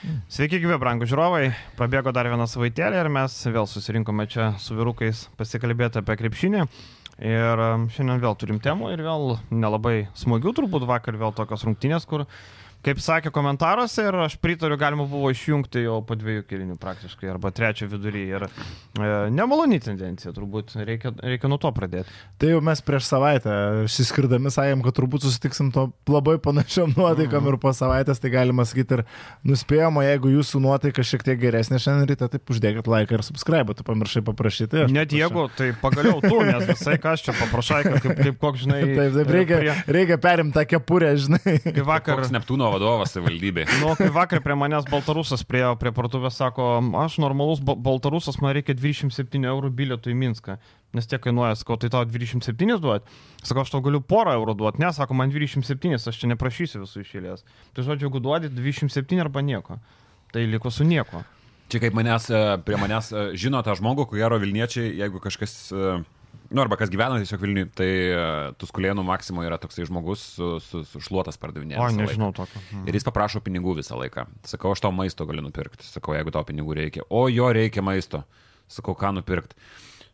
Sveiki, gyvi, brangų žiūrovai. Prabėgo dar vieną savaitėlį ir mes vėl susirinkome čia su vyrukais pasikalbėti apie krepšinį. Ir um, šiandien vėl turim temų ir vėl nelabai smagių turbūt vakar vėl tokios rungtynės, kur Kaip sakė komentaruose ir aš pritariu, galima buvo išjungti jau po dviejų kilinių praktiškai, arba trečio vidury. Ir e, nemaloni tendencija, turbūt reikia, reikia nuo to pradėti. Tai jau mes prieš savaitę išskirdami sakėm, kad turbūt susitiksim to labai panašiom nuotaikom mm. ir po savaitės, tai galima sakyti ir nuspėjama, jeigu jūsų nuotaika šiek tiek geresnė šiandien ryte, tai uždėkit laiką ir subscribe, tu pamiršai paprašyti. Net jeigu, tai pagaliau tu, nes visai kas čia paprašai, kaip, kaip koks, žinai. Taip, taip, reikia, prie... reikia perimti tą kepurę, žinai. Kaip vakar. Neptūno vadovas savivaldybė. Nu, kai vakar prie manęs Baltarusas priejo prie parduotuvės, sako, aš normalus Baltarusas, man reikia 27 eurų bilietų į Minską. Nes tiek kainuoja, sakau, tai tau 27 duot. Sakau, aš tau galiu porą eurų duoti. Ne, sako, man 27, aš čia neprašysiu visų išėlės. Tai žodžiu, jeigu duodi 27 arba nieko, tai liko su nieko. Čia kaip manęs, e, prie manęs e, žino tą žmogų, ko gero Vilniečiai, jeigu kažkas uh, Nu, arba kas gyvena tiesiog Vilniui, tai uh, Tuskulėnų Maksimo yra toksai žmogus su, su, su šluotas pardavinėjimu. O, nežinau tokio. Mhm. Ir jis paprašo pinigų visą laiką. Sakau, aš tau maisto galiu nupirkti. Sakau, jeigu tau pinigų reikia. O jo reikia maisto. Sakau, ką nupirkti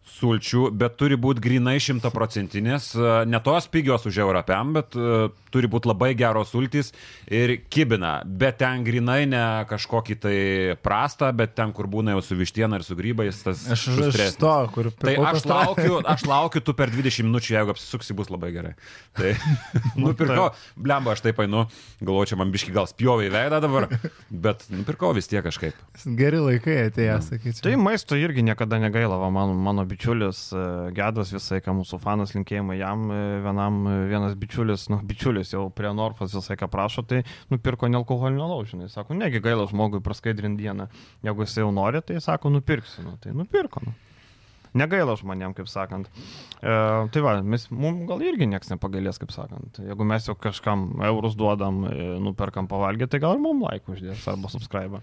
sulčių, bet turi būti grinai šimtaprocentinės, e, ne tos pigios už europiam, bet uh, turi būti labai geros sultys ir kibina, bet ten grinai ne kažkokį tai prastą, bet ten, kur būna jau su vištiena ir su grybais, tas aš iš to, kur tai aš laukiu, aš laukiu, tu per 20 minučių, jeigu apsisuksi, bus labai gerai. Tai nupirkau, blemba, aš taip einu, galvoju, čia man biški gal spjovė į veidą dabar, bet nupirkau vis tiek kažkaip. Geri laikai atėjo, sakyčiau. Tai maisto irgi niekada negaila, va, mano, mano bičiulis e, Gedas visai, ką mūsų fanas linkėjimai jam, e, vienam e, vienas bičiulis, nu, bičiulis jau prie Norfas visai ką prašo, tai nupirko nealkoholinio laužinį. Sako, negi gaila žmogui praskaidrinti dieną. Jeigu jis jau nori, tai sako, nupirksiu. Nu, tai nupirko. Nu. Negaila žmonėm, kaip sakant. E, tai va, mes, mums gal irgi niekas nepagailės, kaip sakant. Jeigu mes jau kažkam eurus duodam, e, nuperkam pavalgyti, tai gal ir mums laikų uždės arba subscribe.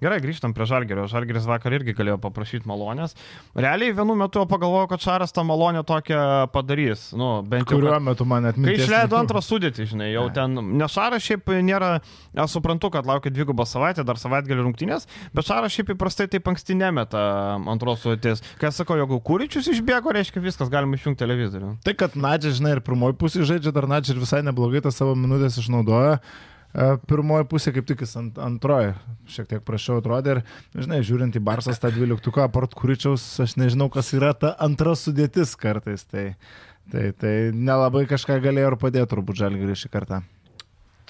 Gerai, grįžtam prie Žalgerio. Žalgeris vakar irgi galėjo paprašyti malonės. Realiai vienu metu pagalvojau, kad Šaras tą malonę tokią padarys. Nu, bent jau. Kuriuo metu man atminti. Kai išleido antrą sudėtį, žinai, jau ne. ten. Nes Šaras šiaip nėra, aš suprantu, kad laukia dvigubą savaitę, dar savaitgalį rungtynės, bet Šaras šiaip įprastai taip anksti nemeta antros sudėties. Kai sakau, jeigu Kūričius išbėgo, reiškia viskas, galima išjungti televizorių. Tai, kad Nadžia, žinai, ir pirmoji pusė žaidžia, dar Nadžia ir visai neblogai tą savo minutės išnaudoja. Pirmoji pusė kaip tik ant, antroji, šiek tiek prašiau atrodė ir, žinai, žiūrint į Barsas tą dvyliktuką, apart Kuričiaus, aš nežinau, kas yra ta antra sudėtis kartais, tai, tai, tai nelabai kažką galėjo ir padėti turbūt žalgirį šį kartą.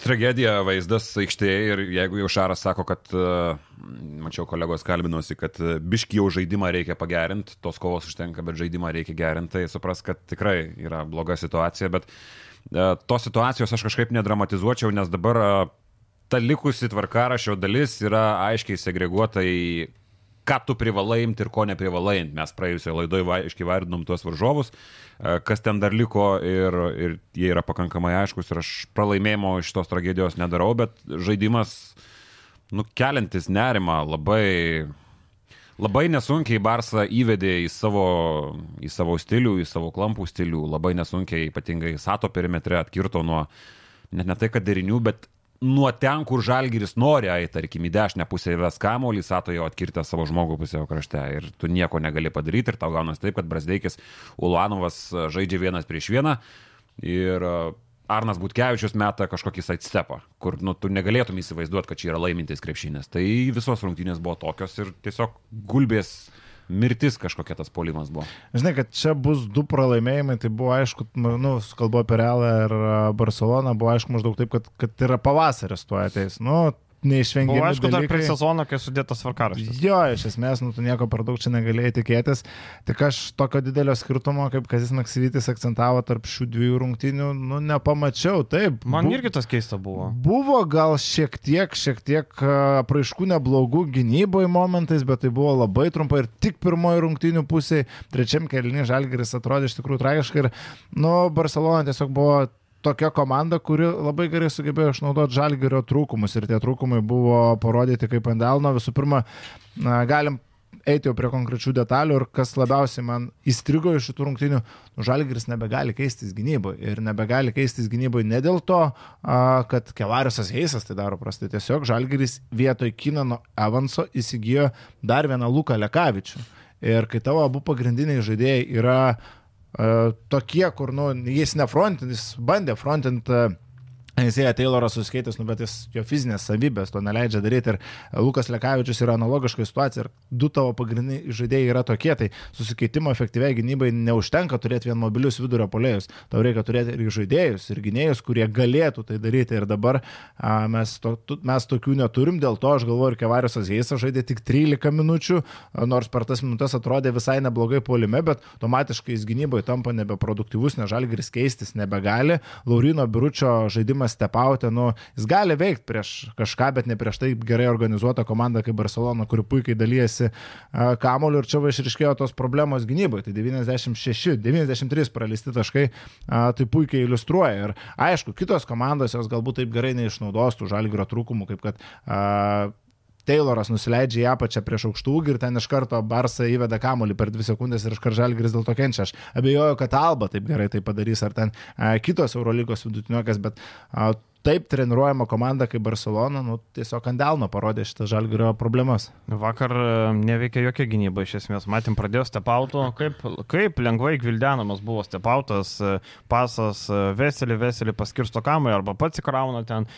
Tragedija vaizdas aikštėje ir jeigu jau Šaras sako, kad, mačiau kolegos kalbinosi, kad biški jau žaidimą reikia pagerinti, tos kovos užtenka, bet žaidimą reikia gerinti, tai supras, kad tikrai yra bloga situacija, bet uh, tos situacijos aš kažkaip nedramatizuočiau, nes dabar e, ta likusi tvarkarašio dalis yra aiškiai segreguota į ką tu privalai imti ir ko neprivalai imti. Mes praėjusioje laidoje aiškiai vardinom tuos varžovus, e, kas ten dar liko ir, ir jie yra pakankamai aiškus ir aš pralaimėjimo iš tos tragedijos nedarau, bet žaidimas nukeliantis nerimą labai labai nesunkiai Barsą įvedė į savo, į savo stilių, į savo klampų stilių, labai nesunkiai, ypatingai Sato perimetre atkirto nuo, net ne tai, kad derinių, bet nuo ten, kur Žalgiris nori, ai, tarkim, į dešinę pusę įves kamuolį, Sato jau atkirtė savo žmogų pusėje krašte. Ir tu nieko negali padaryti ir tau gaunas taip, kad Brasdeikis Ulanovas žaidžia vienas prieš vieną. Ir Arnas Butkevičius meta kažkokį sidestepą, kur nu, tu negalėtum įsivaizduoti, kad čia yra laimintis krepšinės. Tai visos rungtynės buvo tokios ir tiesiog gulbės mirtis kažkokia tas polimas buvo. Žinai, kad čia bus du pralaimėjimai, tai buvo aišku, nu, kalbu apie Realą ir Barceloną, buvo aišku maždaug taip, kad, kad yra pavasaris tuo ateis. Nu, neišvengiamai. Buvo aišku, dar prie sezono, kai sudėtas varkaraštis. Jo, iš esmės, nu, tu nieko per daug čia negalėjai tikėtis. Tik aš tokio didelio skirtumo, kaip Kazis Maksyvytis akcentavo tarp šių dviejų rungtynių, nu, nepamačiau. Taip. Man bu... irgi tas keista buvo. Buvo gal šiek tiek, šiek tiek apraiškų neblogų gynyboje momentais, bet tai buvo labai trumpai ir tik pirmoji rungtynių pusė, trečiam kelniui Žalgeris atrodė iš tikrųjų tragiškai ir, nu, Barcelona tiesiog buvo tokia komanda, kuri labai gerai sugebėjo išnaudoti žalgerio trūkumus ir tie trūkumai buvo parodyti kaip ant delno. Visų pirma, galim eiti jau prie konkrečių detalių ir kas labiausiai man įstrigo iš šitų rungtynių, nu, Žalgiris nebegali keistis gynyboje. Ir nebegali keistis gynyboje ne dėl to, a, kad Kevariusas Heisas tai daro prastai. Tiesiog Žalgiris vietoj Kinano Evanso įsigijo dar vieną Luką Lekavičių. Ir kai tavo abu pagrindiniai žaidėjai yra uh, tokie, kur, nu, jis ne frontinis, bandė frontinti uh, Jisai Tayloras suskaitis, nu, bet jis jo fizinės savybės to neleidžia daryti. Ir Lukas Lekavičius yra analogiška situacija. Ir du tavo pagrindiniai žaidėjai yra tokie. Tai susikeitimo efektyviai gynybai neužtenka turėti vien mobilius vidurio polėjus. Tau reikia turėti ir žaidėjus, ir gynėjus, kurie galėtų tai daryti. Ir dabar a, mes, to, tu, mes tokių neturim. Dėl to aš galvoju, ir Kevariusas Heisas žaidė tik 13 minučių, nors per tas minutės atrodė visai neblogai polime, bet automatiškai jis gynyboje tampa nebeproduktyvus, nes žalgris keistis nebegali. Laurino Biručio žaidimas stepauti, nu, jis gali veikti prieš kažką, bet ne prieš tai gerai organizuotą komandą kaip Barcelona, kuri puikiai dalyjasi kamoliu ir čia va išriškėjo tos problemos gynyboje. Tai 96, 93 praleisti taškai, tai puikiai iliustruoja. Ir aišku, kitos komandos jos galbūt taip gerai neišnaudos tų žalgrio trūkumų, kaip kad Tayloras nusileidžia į apačią prieš aukštų ūgį ir ten iš karto Barsa įveda kamolį per dvi sekundės ir iš karto Žalgris dėl to kenčia. Aš abejoju, kad Alba taip gerai tai padarys, ar ten a, kitos Eurolygos vidutiniuokas, bet a, taip treniruojama komanda kaip Barcelona, nu, tiesiog ant delno parodė šitą žalgerio problemas. Vakar e, neveikia jokia gynyba iš esmės. Matėm, pradėjo stepauto, kaip, kaip lengvai gvildenamas buvo stepautas, e, pasas, e, veselį, veselį paskirsto kamai arba pats įkrauna ten.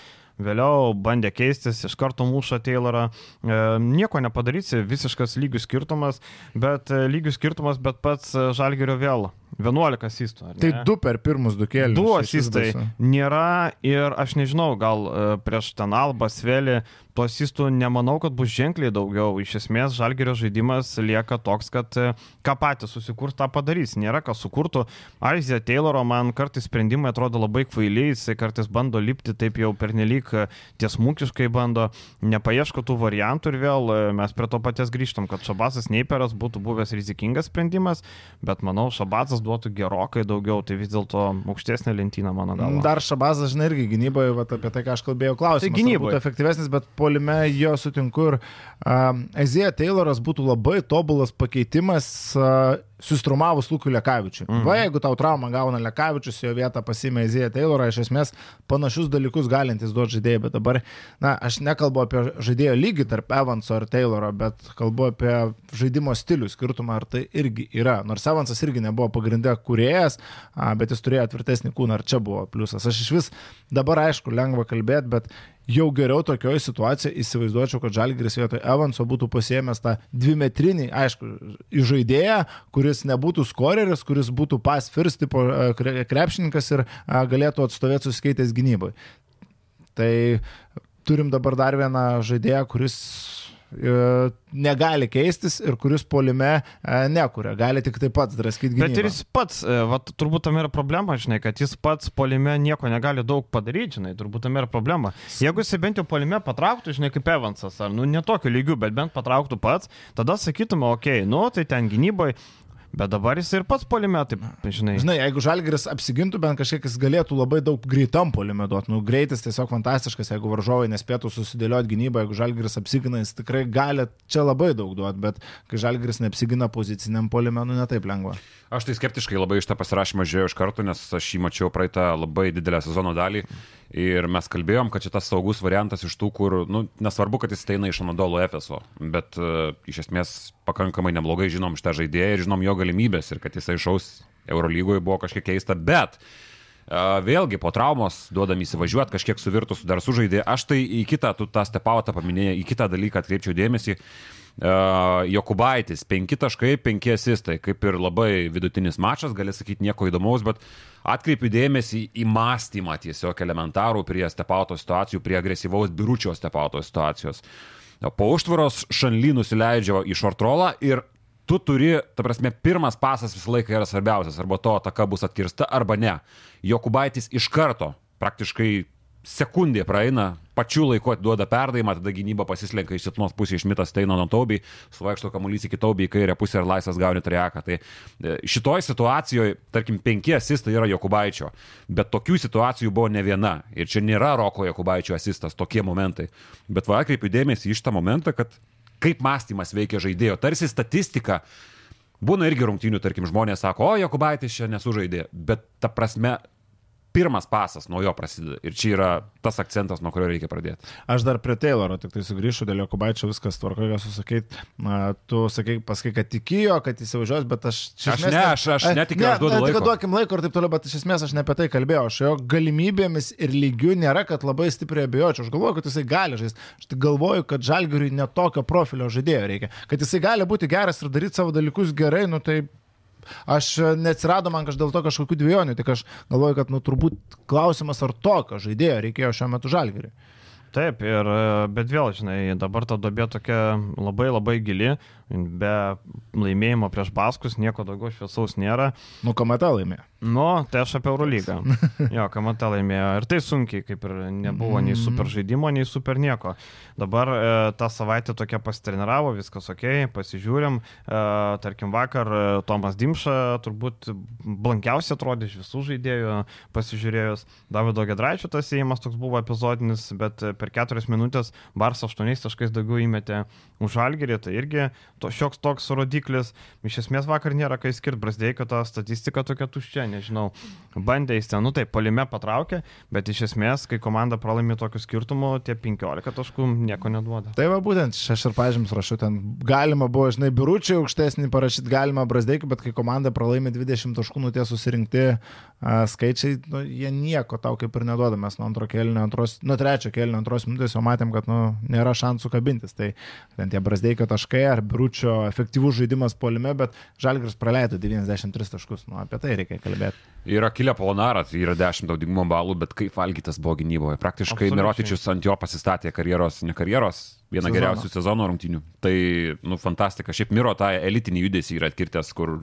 Vėliau bandė keistis, iš karto muša Taylorą. E, nieko nepadarysi, visiškas lygių skirtumas, bet e, lygių skirtumas, bet pats Žalgerio vėl 11 asistų. Tai du per pirmus du kėlinius. Du asistai nėra ir aš nežinau, gal prieš ten Alba, Svelį, tų asistų nemanau, kad bus ženkliai daugiau. Iš esmės, Žalgerio žaidimas lieka toks, kad ką patys susikurs, tą padarys. Nėra kas sukurtų. Aizija Tayloro man kartais sprendimai atrodo labai kvailiai, jisai kartais bando lipti taip jau pernelyg tiesmukiškai bando, nepaieško tų variantų ir vėl mes prie to paties grįžtam, kad Šabasas Neiperas būtų buvęs rizikingas sprendimas, bet manau, Šabasas duotų gerokai daugiau, tai vis dėlto aukštesnė lentyna mano galva. Dar Šabazas, žinai, irgi gynyboje, va, apie tai, ką aš kalbėjau, klausimas. Tai gynyboje. Būtų efektyvesnis, bet polime jo sutinku ir um, Ezija Tayloras būtų labai tobulas pakeitimas. Uh, sustrumavus Lukui Lekavičiui. Mhm. Va, jeigu tau traumą gauna Lekavičius, jo vietą pasimė Ezija Taylorą, iš esmės panašius dalykus galintis duoti žaidėjai, bet dabar, na, aš nekalbu apie žaidėjo lygį tarp Evanso ir Tayloro, bet kalbu apie žaidimo stilių skirtumą, ar tai irgi yra. Nors Evansas irgi nebuvo pagrindę kuriejas, bet jis turėjo tvirtesnį kūną, ar čia buvo pliusas. Aš iš vis dabar aišku lengva kalbėti, bet jau geriau tokioje situacijoje įsivaizduočiau, kad Žalgiris vietoj Evanso būtų pasiemęs tą dvimetrinį, aišku, žaidėją, kuris nebūtų skoreris, kuris būtų pas first tipo e, krepšininkas ir galėtų atstovėti susikeitęs gynyboje. Tai turim dabar dar vieną žaidėją, kuris E, negali keistis ir kuris polime e, nekuria, gali tik taip pats draskyti gynybą. Bet ir jis pats, e, va, turbūt tam yra problema, žinai, kad jis pats polime nieko negali daug padaryti, žinai, turbūt tam yra problema. Jeigu jis bent jau polime patrauktų, žinai, kaip Evansas, ar, nu, netokiu lygiu, bet bent patrauktų pats, tada sakytume, okei, okay, nu, tai ten gynyboje Bet dabar jis ir pats polime, taip, žinai. Žinai, jeigu Žalgiris apsigintų, bent kažkiek jis galėtų labai daug greitam polime duoti. Nu, greitis tiesiog fantastiškas, jeigu varžovai nespėtų susidėlioti gynybą, jeigu Žalgiris apsigina, jis tikrai gali čia labai daug duoti, bet kai Žalgiris neapsigina poziciniam polime, nu netaip lengva. Aš tai skeptiškai labai iš tą pasirašymą žiūrėjau iš karto, nes aš jį mačiau praeitą labai didelę sezono dalį ir mes kalbėjom, kad šitas saugus variantas iš tų, kur, nu, nesvarbu, kad jis eina iš Anadolo Efeso, bet uh, iš esmės pakankamai neblogai žinom šitą žaidėją ir žinom jo galimybės ir kad jisai šaus Eurolygoje buvo kažkiek keista, bet vėlgi po traumos duodami įsivažiuoti, kažkiek suvirtus dar sužaidė. Aš tai į kitą, tu tą stepautą paminėjai, į kitą dalyką atkreipčiau dėmesį. Uh, Jokubaitis, 5 taškai, 5 asistai, kaip ir labai vidutinis mačas, gali sakyti nieko įdomaus, bet atkreipiu dėmesį į mąstymą tiesiog elementarų prie stepauto situacijų, prie agresyvaus biručio stepauto situacijos. Po užtvaros Šanly nusileidžia į šortrolą ir tu turi, ta prasme, pirmas pasas visą laiką yra svarbiausias, arba to ataka bus atkirsta, arba ne. Jokubaitis iš karto praktiškai sekundė praeina, pačiu laiku atiduoda perdavimą, tada gynyba pasislenka iš silpnos pusės išmitas Steino nuo Taubį, suvaikšto kamuolys iki Taubį į kairę pusę ir laisvas gauni triaką. Tai e, šitoj situacijoje, tarkim, penki asistai yra Jokubaičio, bet tokių situacijų buvo ne viena. Ir čia nėra Roko Jokubaičio asistas, tokie momentai. Bet va, atkreipiu dėmesį iš tą momentą, kad kaip mąstymas veikia žaidėjo. Tarsi statistika. Būna irgi rungtynių, tarkim, žmonės sako, o Jokubaitis čia nesužaidė, bet ta prasme pirmas pasas nuo jo prasideda. Ir čia yra tas akcentas, nuo kurio reikia pradėti. Aš dar prie Tayloro tik tai sugrįšiu, dėl Jokubaičio viskas tvarko, ką susakai. Tu sakai, pasakai, kad tikėjo, kad įsivažiuos, bet aš... Aš ne, aš, aš netikiu, aš duodu laiko. Duokim laiko ir taip toliau, bet iš esmės aš ne apie tai kalbėjau. Aš jo galimybėmis ir lygių nėra, kad labai stipriai abejočiau. Aš galvoju, kad jisai gali žaisti. Aš tik galvoju, kad žalgiriui netokio profilio žaidėjo reikia. Kad jisai gali būti geras ir daryti savo dalykus gerai, nu tai Aš e, neatsirado man kažkaip dėl to kažkokių dviejonių, tik aš galvoju, kad, nu, turbūt klausimas, ar tokio žaidėjo reikėjo šiuo metu žalgiriui. Taip, ir, e, bet vėl, žinai, dabar ta dobė tokia labai labai gili, be laimėjimo prieš Baskus nieko daugiau šviesaus nėra. Nu, kamata laimėjo. Nu, tai aš apie Eurolygą. Jo, kamata laimėjo. Ir tai sunkiai, kaip ir nebuvo nei super žaidimo, nei super nieko. Dabar e, tą savaitę tokia pasitreniravo, viskas ok, pasižiūrim. E, tarkim, vakar e, Tomas Dimša turbūt blankiausiai atrodė iš visų žaidėjų pasižiūrėjus. Davido Gedraičio tas įėjimas toks buvo epizodinis, bet per keturias minutės Bars 8 taškais daugiau įmetė už Algerį, tai irgi to, šioks toks rodiklis. Iš esmės vakar nėra kai skirti, Brasdeikio ta statistika tokia tuščia nežinau, bandė jis ten, nu tai, palime patraukė, bet iš esmės, kai komanda pralaimi tokiu skirtumu, tie 15 taškų nieko neduoda. Tai va būtent, aš ir pažymus rašau, ten galima buvo, žinai, biuručiai aukštesnį parašyti, galima brasdeikį, bet kai komanda pralaimi 20 taškų, nu tie susirinkti skaičiai, nu, jie nieko tau kaip ir neduoda, mes nuo antro kelnio, antros, nuo trečio kelnio, antros minutės jau matėm, kad, nu, nėra šansų kabintis. Tai ten tie brasdeikio taškai ar biuručio efektyvus žaidimas polime, bet Žalgris praleido 93 taškus, nu, apie tai reikia kalbėti. Yra kilę polonaras, yra 10 naudingumo balų, bet kaip valgytas buvo gynyboje. Praktiškai Absoliučiai. Mirotičius ant jo pasistatė karjeros, ne karjeros, vieną sezono. geriausių sezono rungtynių. Tai, nu, fantastika. Šiaip Miro tą elitinį judesį yra atkirtęs, kur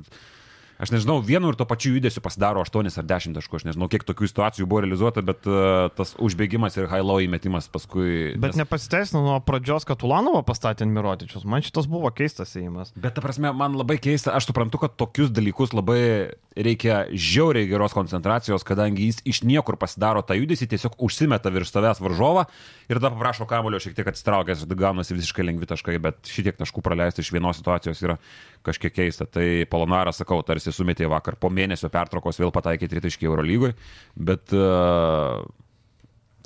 aš nežinau, vienu ir to pačiu judesiu pasidaro 8 ar 10 taškų, aš nežinau, kiek tokių situacijų buvo realizuota, bet uh, tas užbėgimas ir high-low įmetimas paskui. Bet nes... nepasiteisino nuo pradžios, kad Ulanovo pastatė Mirotičius, man šitas buvo keistas įėjimas. Bet ta prasme, man labai keista, aš suprantu, kad tokius dalykus labai reikia žiauriai geros koncentracijos, kadangi jis iš niekur pasidaro tą judesį, tiesiog užsimeta virš savęs varžovą ir tada paprašo kamulio šiek tiek atsitraukęs, gaunasi visiškai lengvi taškai, bet šitiek taškų praleisti iš vienos situacijos yra kažkiek keista. Tai Polonaras, sakau, tarsi sumetė vakar po mėnesio pertraukos vėl pataikė tritaškį Eurolygoje, bet uh,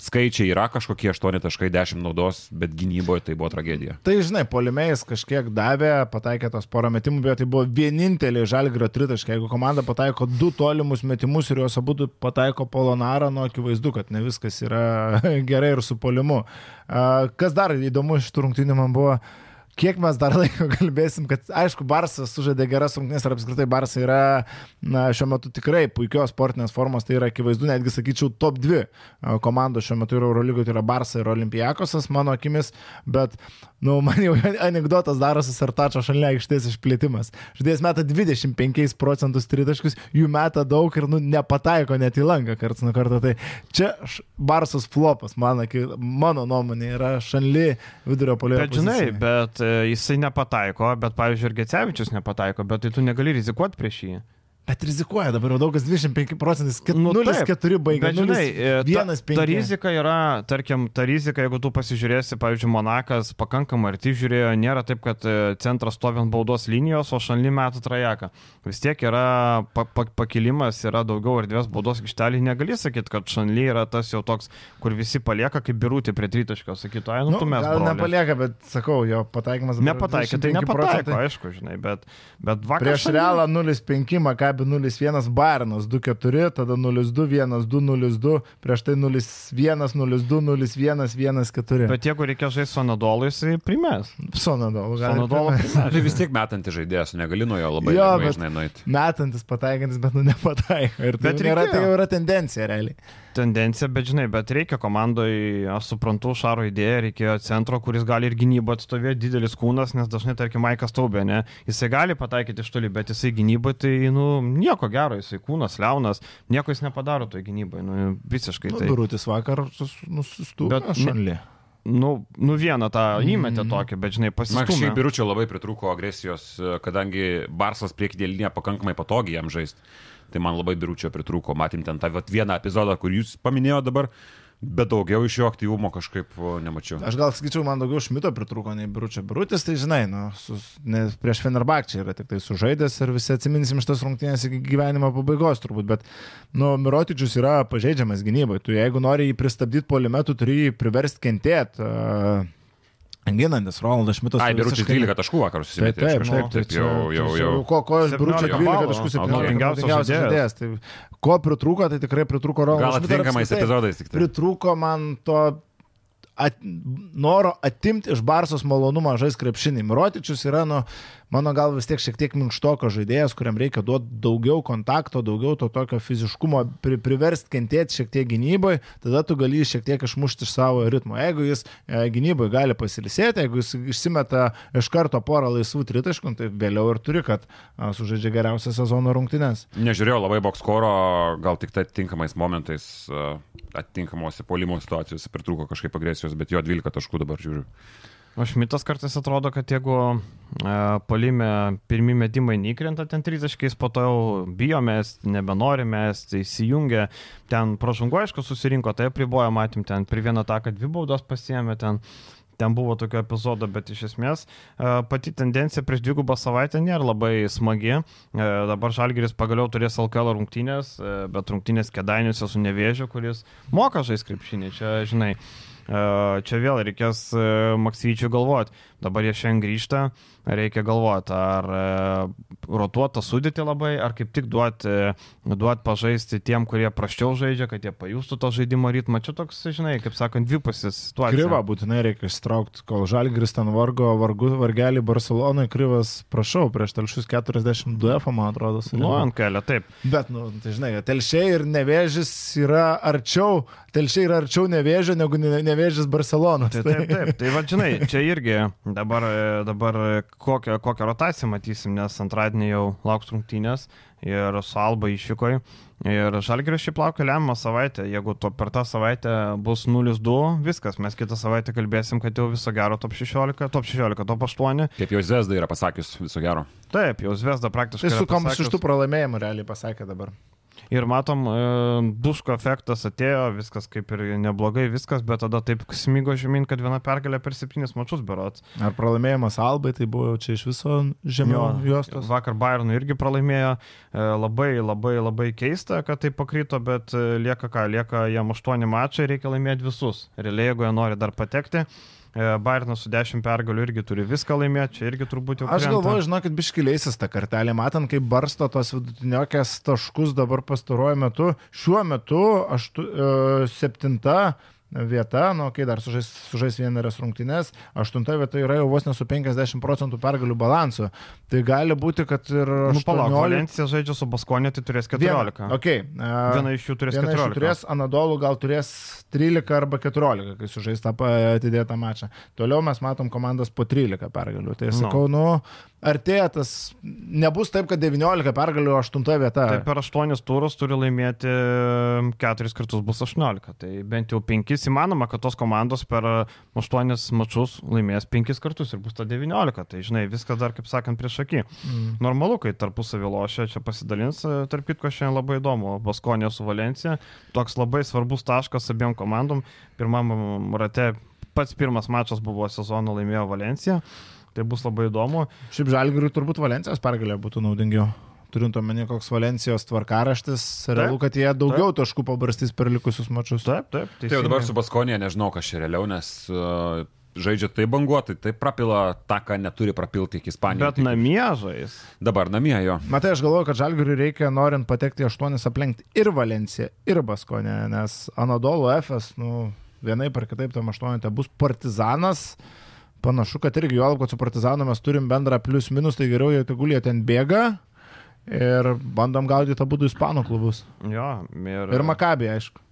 skaičiai yra kažkokie 8.10 naudos, bet gynyboje tai buvo tragedija. Tai žinai, polimėjais kažkiek davė, pataikė tos porą metimų, bet tai buvo vienintelė žalgrio tritaškai. Jeigu komanda pataiko du tolimus metimus ir juos abu pataiko polonarą, nu akivaizdu, kad ne viskas yra gerai ir su polimu. Kas dar įdomu iš tų rungtynių man buvo, kiek mes dar laiko kalbėsim, kad aišku, Barsas sužaidė geras rungtynės ir apskritai Barsas yra na, šiuo metu tikrai puikios sportinės formos, tai yra akivaizdu, netgi sakyčiau, top 2 komandos šiuo metu yra Eurolygoje, tai yra Barsas ir Olimpijakosas mano akimis, bet Nu, man jau anegdotas darosi Sartačio šalia aikštės išplėtimas. Žaidėjas meta 25 procentus tritaškus, jų meta daug ir nu, nepataiko net į langą karts nuo karto. Tai čia Barsas flopas, man, mano nuomonė, yra šanli vidurio polio. Bet žinai, bet e, jisai nepataiko, bet pavyzdžiui, ir Gecevičius nepataiko, bet tai tu negali rizikuoti prieš jį. Bet rizikuoja dabar jau daugas 25 procentais, 0,4 baigia. Bet žinai, 1, ta, ta rizika yra, tarkim, ta rizika, jeigu tu pasižiūrėsi, pavyzdžiui, Monakas pakankamai arti žiūrėjo, nėra taip, kad e, centras stovi ant baudos linijos, o šanly metų trajeką. Vis tiek yra pa, pa, pakilimas, yra daugiau erdvės baudos aikštelį, negali sakyti, kad šanly yra tas jau toks, kur visi palieka kaip birūti prie tritaškio, sakytų, ai, nu, nu tu mes. Gal brolė. nepalieka, bet sakau, jo pataikymas. Nepataikė, tai nepataiko, aišku, žinai, bet, bet vakar. Prieš realą 0,5, ką Maccabi 0-1, Bairnas 2-4, tada 0-2, 1-2, 0-2, prieš tai 0-1, 0-2, 0-1, 1-4. Bet jeigu reikia žaisti Sonadolui, jisai primės. Sonadolui, gal. Primės. Tai vis tiek metantis žaidėjas, negali nuo jo labai jo, žinai nueiti. Metantis, pataikantis, bet nu nepataiko. Ir tai, bet nėra, tai jau yra tendencija realiai tendencija, bet žinai, bet reikia komandoje, aš suprantu, Šaro idėją, reikėjo centro, kuris gali ir gynybą atstovėti, didelis kūnas, nes dažnai, tarkim, Maikas Taubė, ne, jisai gali pataikyti iš toli, bet jisai gynybai, tai, nu, nieko gero, jisai kūnas, liaunas, nieko jis nepadaro toje gynybai, nu, visiškai. Nu, tai Rūtis vakar nusistūmė. Bet šanlė. Nu, nu vieną tą įmetė mm. tokį, bet žinai, pasistumė. Man šiaip biručio labai pritruko agresijos, kadangi Barsas priekinė linija pakankamai patogiai jam žaisti tai man labai biručio pritrūko. Matėm ten tą vat, vieną epizodą, kur jūs paminėjote dabar, Bet daugiau iš jo aktyvumo kažkaip nemačiau. Aš gal sakyčiau, man daugiau Šmito pritrūko nei Biručio. Birutis, tai žinai, nu, su, ne, prieš Fenerbakčią yra tik tai sužaidęs ir visi atsiminsim šitas rungtynės iki gyvenimo pabaigos turbūt, bet, nu, Mirotičius yra pažeidžiamas gynybai. Tu jeigu nori jį pristabdyti polimetu, turi jį priversti kentėti. Uh, Ginantis Ronaldas Šmitas. Ai, Biručius visiškai- 12 taškų vakar Taip, susimetė. taip, taip, tai taip jau, jau, jau. Ko, ko Biručio 17 12 balų, taškų okay. 17 naudingiausias žaidėjas. Tai ko pritrūko, tai tikrai pritrūko Ronaldas Gal atitinkamais epizodais tik tai. Pritrūko man to at, noro atimti iš Barsos malonumą žais krepšinį. Mirotičius yra, nu, mano gal vis tiek šiek tiek minkštoko žaidėjas, kuriam reikia duoti daugiau kontakto, daugiau to tokio fiziškumo, pri, priversti kentėti šiek tiek gynyboje, tada tu gali šiek tiek išmušti iš savo ritmo. Jeigu jis e, gynyboje gali pasilisėti, jeigu jis išsimeta iš karto porą laisvų tritaškų, tai vėliau ir turi, kad a, sužaidžia geriausią sezono rungtynes. Nežiūrėjau labai bokskoro, gal tik tai atitinkamais momentais, e, atitinkamuose polimo situacijose pritrūko kažkaip agresijos, bet jo 12 taškų dabar žiūriu. O Šmitas kartais atrodo, kad jeigu e, palime pirmie metimai neįkrenta ten 30, po to jau bijomės, nebenorime, tai įsijungia, ten pražungo aišku susirinko, tai pribojo, matym, ten per vieną taką dvi baudos pasiemė, ten, ten buvo tokio epizodo, bet iš esmės e, pati tendencija prieš dvigubą savaitę nėra labai smagi. E, dabar Žalgeris pagaliau turės LKL rungtynės, e, bet rungtynės kedainiuose su nevėžiu, kuris moka žais krepšinį, čia žinai. Čia vėl reikės Maksyčiui galvoti. Dabar jie šiandien grįžta, reikia galvoti, ar e, rotuotą sudėti labai, ar kaip tik duoti duot pažaisti tiem, kurie praščiau žaidžia, kad jie pajustų to žaidimo ritmą. Čia toks, žinai, kaip sakant, dvipusis situacija. Kryva būtinai reikia ištraukti, kol Žalgris ten vargo, vargu, vargelį Barcelonai, Kryvas, prašau, prieš telšius 42 F, man atrodo. Nu, ant kelio, taip. Bet, nu, tai žinai, telšiai ir nevėžys yra arčiau, telšiai yra arčiau nevėžio negu ne- nevėžys Barcelonas. Tai, taip, taip. Tai va, žinai, čia irgi dabar, dabar kokią, kokią rotaciją matysim, nes antradienį jau lauks rungtynės ir su Alba išvykoje. Ir Žalgiris šiaip laukia lemiamą savaitę. Jeigu to per tą savaitę bus 0-2, viskas, mes kitą savaitę kalbėsim, kad jau viso gero top 16, top 16, top 8. Kaip jau Zesda yra pasakius, viso gero. Taip, jau Zvezda praktiškai. Yra su kom šeštų pralaimėjimų realiai pasakė dabar. Ir matom, e, duško efektas atėjo, viskas kaip ir neblogai, viskas, bet tada taip smygo žemyn, kad viena pergalė per septynis mačius berots. Ar pralaimėjimas Albai, tai buvo čia iš viso žemiau juostos. Vakar Bayernui irgi pralaimėjo, e, labai labai labai keista, kad tai pakrito, bet e, lieka ką, lieka jam aštuoni mačai, reikia laimėti visus. Realiai, jeigu jie nori dar patekti, e, Bayernas su dešimt pergalių irgi turi viską laimėti, čia irgi turbūt jau. Aš krenta. galvoju, žinokit, biškileisis tą kartelį, matant, kaip barsto tos vidutiniokės taškus dabar pastaruoju metu. Šiuo metu aštu, e, septinta vieta, nu, kai dar sužais, sužais vieneras rungtynės, aštunta vieta yra jau vos nesu 50 procentų pergalių balansu. Tai gali būti, kad ir... Nu, palauk, 18 Valencija žaidžia su Baskonė, tai turės 14. Viena, okay. Viena iš jų turės Viena iš jų 14. turės, Anadolu gal turės 13 arba 14, kai sužais tą atidėtą mačą. Toliau mes matom komandas po 13 pergalių. Tai aš Nu. sakau, nu, artėja tas, nebus taip, kad 19 pergalių 8 vieta. Tai per 8 turus turi laimėti 4 kartus bus 18. Tai bent jau 5 įmanoma, kad tos komandos per 8 mačus laimės 5 kartus ir bus ta 19. Tai žinai, viskas dar, kaip sakant, prieš akį. Mm. Normalu, kai tarpusavį lošia, čia pasidalins, e, tarp kitko šiandien labai įdomu. Baskonė su Valencija, toks labai svarbus taškas abiem komandom. Pirmam rate pats pirmas mačas buvo sezono laimėjo Valencija. Tai bus labai įdomu. Šiaip žalgiriui turbūt Valencijos pergalė būtų naudingiau. Turint omeny, koks Valencijos tvarkaraštis, realu, kad jie daugiau taškų pabarstys per likusius mačius. Taip, taip. Tai jau dabar su Baskonė nežinau, kas čia realiau, nes uh, žaidžia tai banguotai, tai prapila tą, ką neturi prapilti iki Ispanijos. Bet namie žais. Dabar namie jo. Matai, aš galvoju, kad žalgiriui reikia, norint patekti aštuonis, aplenkti ir Valenciją, ir Baskonę, nes Anadolu FS, nu, vienai par kitaip tam aštuonite bus Partizanas. Panašu, kad irgi juolab, kad su Partizanu mes turim bendrą plius minus, tai geriau tegul jie ten bėga ir bandom gaudyti tą būdų ispanų klubus. Jo, ir, Ir Makabė, aišku.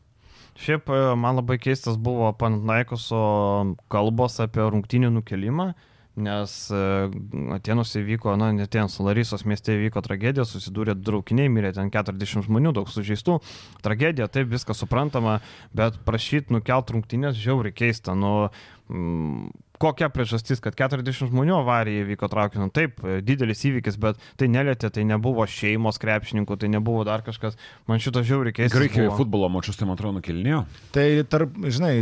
Šiaip e, man labai keistas buvo Panaikoso kalbos apie rungtinių nukelimą, nes e, Atenuose vyko, na, ne ten, Larisos mieste vyko tragedija, susidūrė draukiniai, mirė ten 40 žmonių, daug sužeistų. Tragedija, taip, viskas suprantama, bet prašyti nukelt rungtinės žiauriai keista. Nu, mm, kokia priežastis, kad 40 žmonių avarija įvyko traukiniu. Taip, didelis įvykis, bet tai nelėtė, tai nebuvo šeimos krepšininkų, tai nebuvo dar kažkas. Man šito žiauriai keista. Graikijoje futbolo mačius, tai man atrodo, nukelinėjo. Tai tarp, žinai,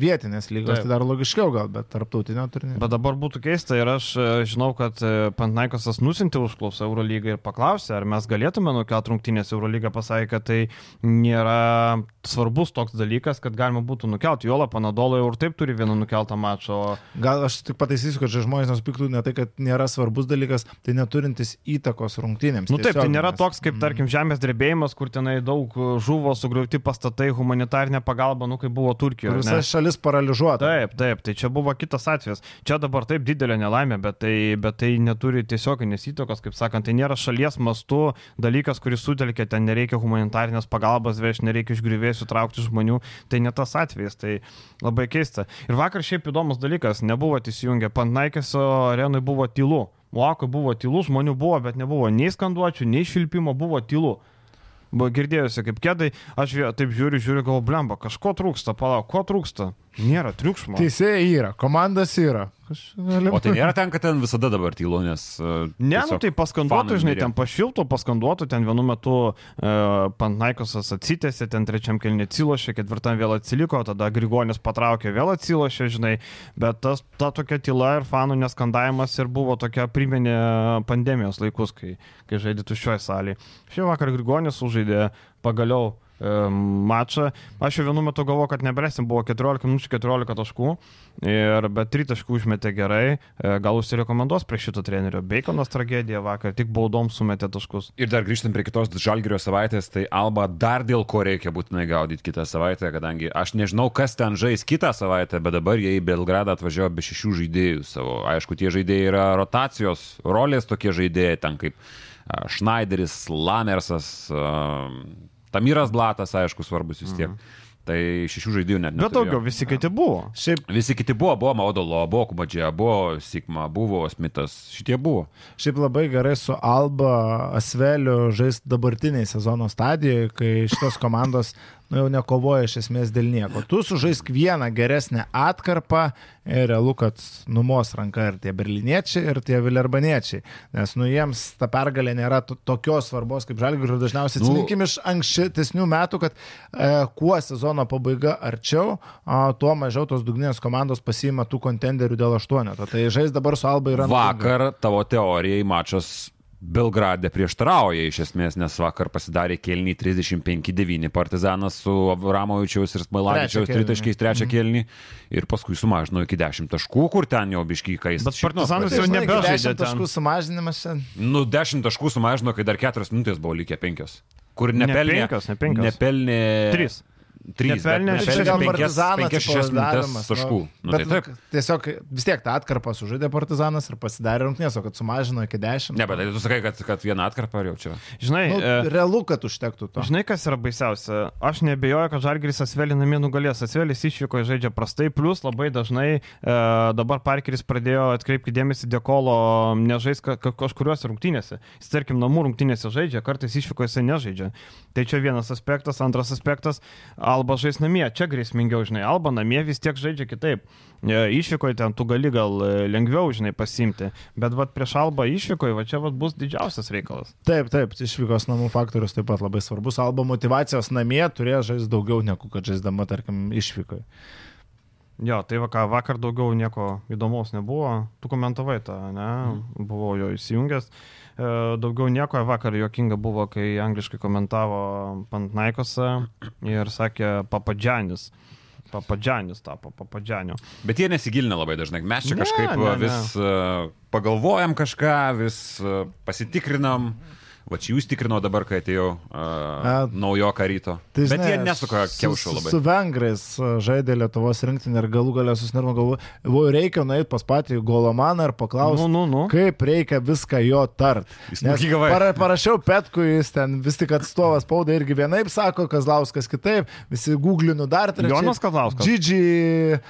vietinės lygos, Taip. tai dar logiškiau gal, bet tarptautinio turnyro. Bet dabar būtų keista ir aš e, žinau, kad e, Pantnaikosas nusintė užklausą Eurolygą ir paklausė, ar mes galėtume nukelt rungtynės Eurolyga pasakė, kad tai nėra svarbus toks dalykas, kad galima būtų nukelt. Jola Panadolo jau ir taip turi vieną nukeltą mačą. O... Gal aš tik pataisysiu, kad žmonės nesupyktų ne tai, kad nėra svarbus dalykas, tai neturintis įtakos rungtynėms. Nu taip, tai nėra toks kaip, tarkim, žemės drebėjimas, kur tenai daug e, žuvo, sugriauti pastatai, humanitarinė pagalba, nu kaip buvo Turkijoje. Ar ne? Visa šalis paralyžiuota. Taip, taip, tai čia buvo kitas atvejis. Čia dabar taip didelė nelaimė, bet tai, bet tai neturi tiesioginės įtakos, kaip sakant, tai nėra šalies mastu dalykas, kuris sutelkia, ten nereikia humanitarinės pagalbos vežti, nereikia iš grįvėsių traukti žmonių, tai ne tas atvejis, tai labai keista. Ir vakar šiaip įdomus dalykas, nebuvo įsijungę, Pantnaikėso arenui buvo tylu. Muakui buvo tylu, žmonių buvo, bet nebuvo nei skanduočių, nei šilpimo, buvo tylu. Buvo girdėjusi kaip kėdai, aš taip žiūriu, žiūriu, galvo, blemba, kažko trūksta, palauk, ko trūksta? Nėra triukšmo. Teisėjai yra, komandas yra. Kaž... O tai nėra ten, kad ten visada dabar tylu, nes... uh, Ne, nu tai paskanduotų, žinai, ten pašiltų, paskanduotų, ten vienu metu e, Pantnaikosas atsitėsi, ten trečiam kelnė atsilošė, ketvirtam vėl atsiliko, tada Grigonis patraukė, vėl atsilošė, žinai, bet tas, ta tokia tyla ir fanų neskandavimas ir buvo tokia priminė pandemijos laikus, kai, kai žaidė tuščioje salėje. Šį vakar Grigonis sužaidė pagaliau mačą. Aš jau vienu metu galvoju, kad nebresim, buvo 14 minučių 14 taškų, ir, bet 3 taškų užmetė gerai, E, gal užsirekomenduos prie šito trenerio. Baconas tragedija vakar, tik baudom sumetė taškus. Ir dar grįžtant prie kitos žalgerio savaitės, tai Alba dar dėl ko reikia būtinai gaudyti kitą savaitę, kadangi aš nežinau, kas ten žais kitą savaitę, bet dabar jie į Belgradą atvažiavo be šešių žaidėjų savo. Aišku, tie žaidėjai yra rotacijos, rolės tokie žaidėjai, ten kaip Schneideris, Lamersas, Tamiras Blatas, aišku, svarbus vis tiek. Mhm. Tai šešių žaidėjų net Bet neturėjo. daugiau visi kiti buvo. Šiaip, Visi kiti buvo, buvo Maudolo, buvo Kumadžė, buvo Sigma, buvo Smithas, šitie buvo. šiaip labai gerai su Alba Asveliu žaisti dabartiniai sezono stadijoje, kai šitos komandos nu, jau nekovoja iš esmės dėl nieko. Tu sužaisk vieną geresnę atkarpą ir realu, kad numos ranka ir tie berliniečiai, ir tie vilerbaniečiai. Nes nu jiems ta pergalė nėra to- tokios svarbos kaip žalgių ir dažniausiai Nu- atsiminkim iš ankstesnių metų, kad e, kuo sezono pabaiga arčiau, a, tuo mažiau tos dugninės komandos pasiima tų kontenderių dėl aštuoneto. Tai žais dabar su Alba yra Vakar tavo teorijai mačas Belgrade prieštarauja iš esmės, nes vakar pasidarė kelnį 35-9 partizanas su Avramovičiaus ir Smailavičiaus tritaškiais trečią kelnį ir paskui sumažino iki 10 taškų, kur ten jau biškai kais. Bet Partizanas jau Žinai, nebežaidžia 10 ten. taškų sumažinimas čia. Nu, 10 taškų sumažino, kai dar 4 minutės buvo likę 5. Kur Ne nepelnė. penkios, ne penkios. Nepelnė. Trys. 3. Nepelnė Tai čia Šešias- gal 5 partizanas 6 minutės atsipalaidavimas, taškų. Nu, bet, tai taip. Tiesiog vis tiek tą atkarpą sužaidė partizanas ir pasidarė rungtynės, o kad sumažino iki 10. Ne, bet tai tu sakai, kad, kad vieną atkarpą ar jau čia. Žinai, Nu, e, realu, kad užtektų to. Žinai, kas yra baisiausia? Aš nebejoju, kad Žalgiris Asvelį namie nugalės. Asvelis išvyko žaidžia prastai, plus labai dažnai e, dabar Parkeris pradėjo atkreipti dėmesį Dekolo nežais ka, ka, kažkuriuose rungtynėse. Jis, tarkim, namų rungtynėse žaidžia, kartais išvyko jisai nežaidžia. Tai čia vienas aspektas. Antras aspektas - Alba žais namie. Čia grėsmingiau, žinai. Alba namie vis tiek žaidžia kitaip. E, Išvykoje ten tu gali gal e, lengviau, žinai, pasimti. Bet vad prieš Alba išvykoje, va čia vat bus didžiausias reikalas. Taip, taip, išvykos namų faktorius taip pat labai svarbus. Alba motivacijos namie turėjo žaisti daugiau negu kad žaisdama, tarkim, išvykoje. Jo, tai va, ką, vakar daugiau nieko įdomaus nebuvo. Tu komentavai tą, ne? Buvau jo įsijungęs. E, Daugiau nieko vakar jokinga buvo, kai angliškai komentavo Pantnaikosą ir sakė Papadžianis. Papadžianis tapo Papadžianiu. Bet jie nesigilina labai dažnai. Mes čia Ne, kažkaip ne, ne. vis uh, pagalvojam kažką, vis pasitikrinam. Va čia jūs tikrino dabar, kai atėjau uh, A, naujoką ryto. Tai, Bet žinai, jie nesuka su- kiaušų labai. Su vengrais a, žaidė Lietuvos rinktinė ir galų galę susnirmo galvo. Buvo reikia nueiti pas patį Golomaną ir paklausti, Nu, nu, nu. kaip reikia viską jo tart. Nes para, parašiau Petkui, jis ten vis tik atstovas spaudai irgi vienaip sako, Kazlauskas kitaip, visi googlinu dar trečiai. Jonas Kazlauskas. Džidži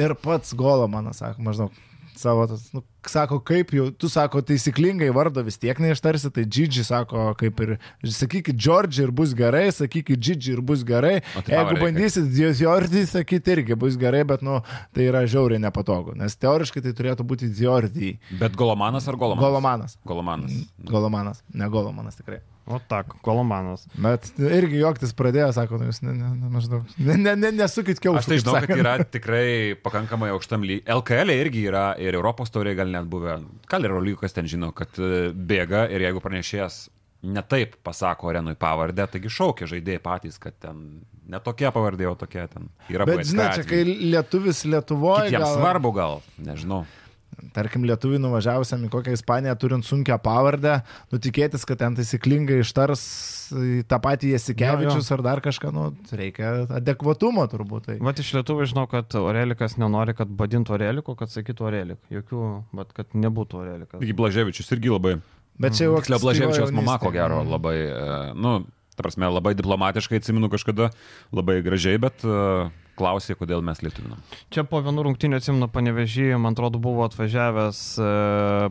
ir pats Golomanas sako, maždaug. Savo, tas, nu, sako, kaip jau, tu sako, taisyklingai vardo vis tiek neištarsi, tai Gigi sako, kaip ir, sakykit, George ir bus gerai, sakykit, Gigi ir bus gerai. Tai Jeigu bandysit Diordi, sakyti irgi bus gerai, bet, nu, tai yra žiauriai nepatogu, nes teoriškai tai turėtų būti Diordi. Bet Golomanas ar Golomanas? Golomanas. Golomanas. Golomanas, ne Golomanas tikrai. O tak, kolomanas. Bet irgi juoktis pradėjo, sako, nu, jūs ne, ne, ne, maždaug. Ne, ne, ne, nesukit kiaušų. Aš tai žinau, kad yra tikrai pakankamai aukštam lygiai. LKL irgi yra ir Europos tauriai gal net buvę. Gal ir Rolykas ten žino, kad e, bėga ir jeigu pranešėjas netaip pasako arenui pavardę, taigi šaukia žaidėjai patys, kad ten netokia pavardė, o tokia ten yra. Bet žinai, čia kai lietuvis Lietuvoje. Kitiems svarbu gal, nežinau. Tarkim, lietuvių nuvažiavusiam į kokią Ispaniją turint sunkę pavardę, nutikėtis, kad ten taisyklingai ištars tą patį Jasikevičius ar dar kažką, nu, reikia adekvatumo turbūt. Tai. Vat iš lietuvių žinau, kad Orelikas nenori, kad vadintų Oreliku, kad sakytų Orelik. Jokių, bet kad nebūtų Orelikas. Taigi Blaževičius irgi labai. Bet čia jau Tiksliau, Blaževičiaus mama, ko gero, labai, e, nu, ta prasme, labai diplomatiškai atsimenu kažkada, labai gražiai, bet e, klausė, kodėl mes lietuvinam. Čia po vienų rungtynių atsimenu panevežį, man atrodo, buvo atvažiavęs e,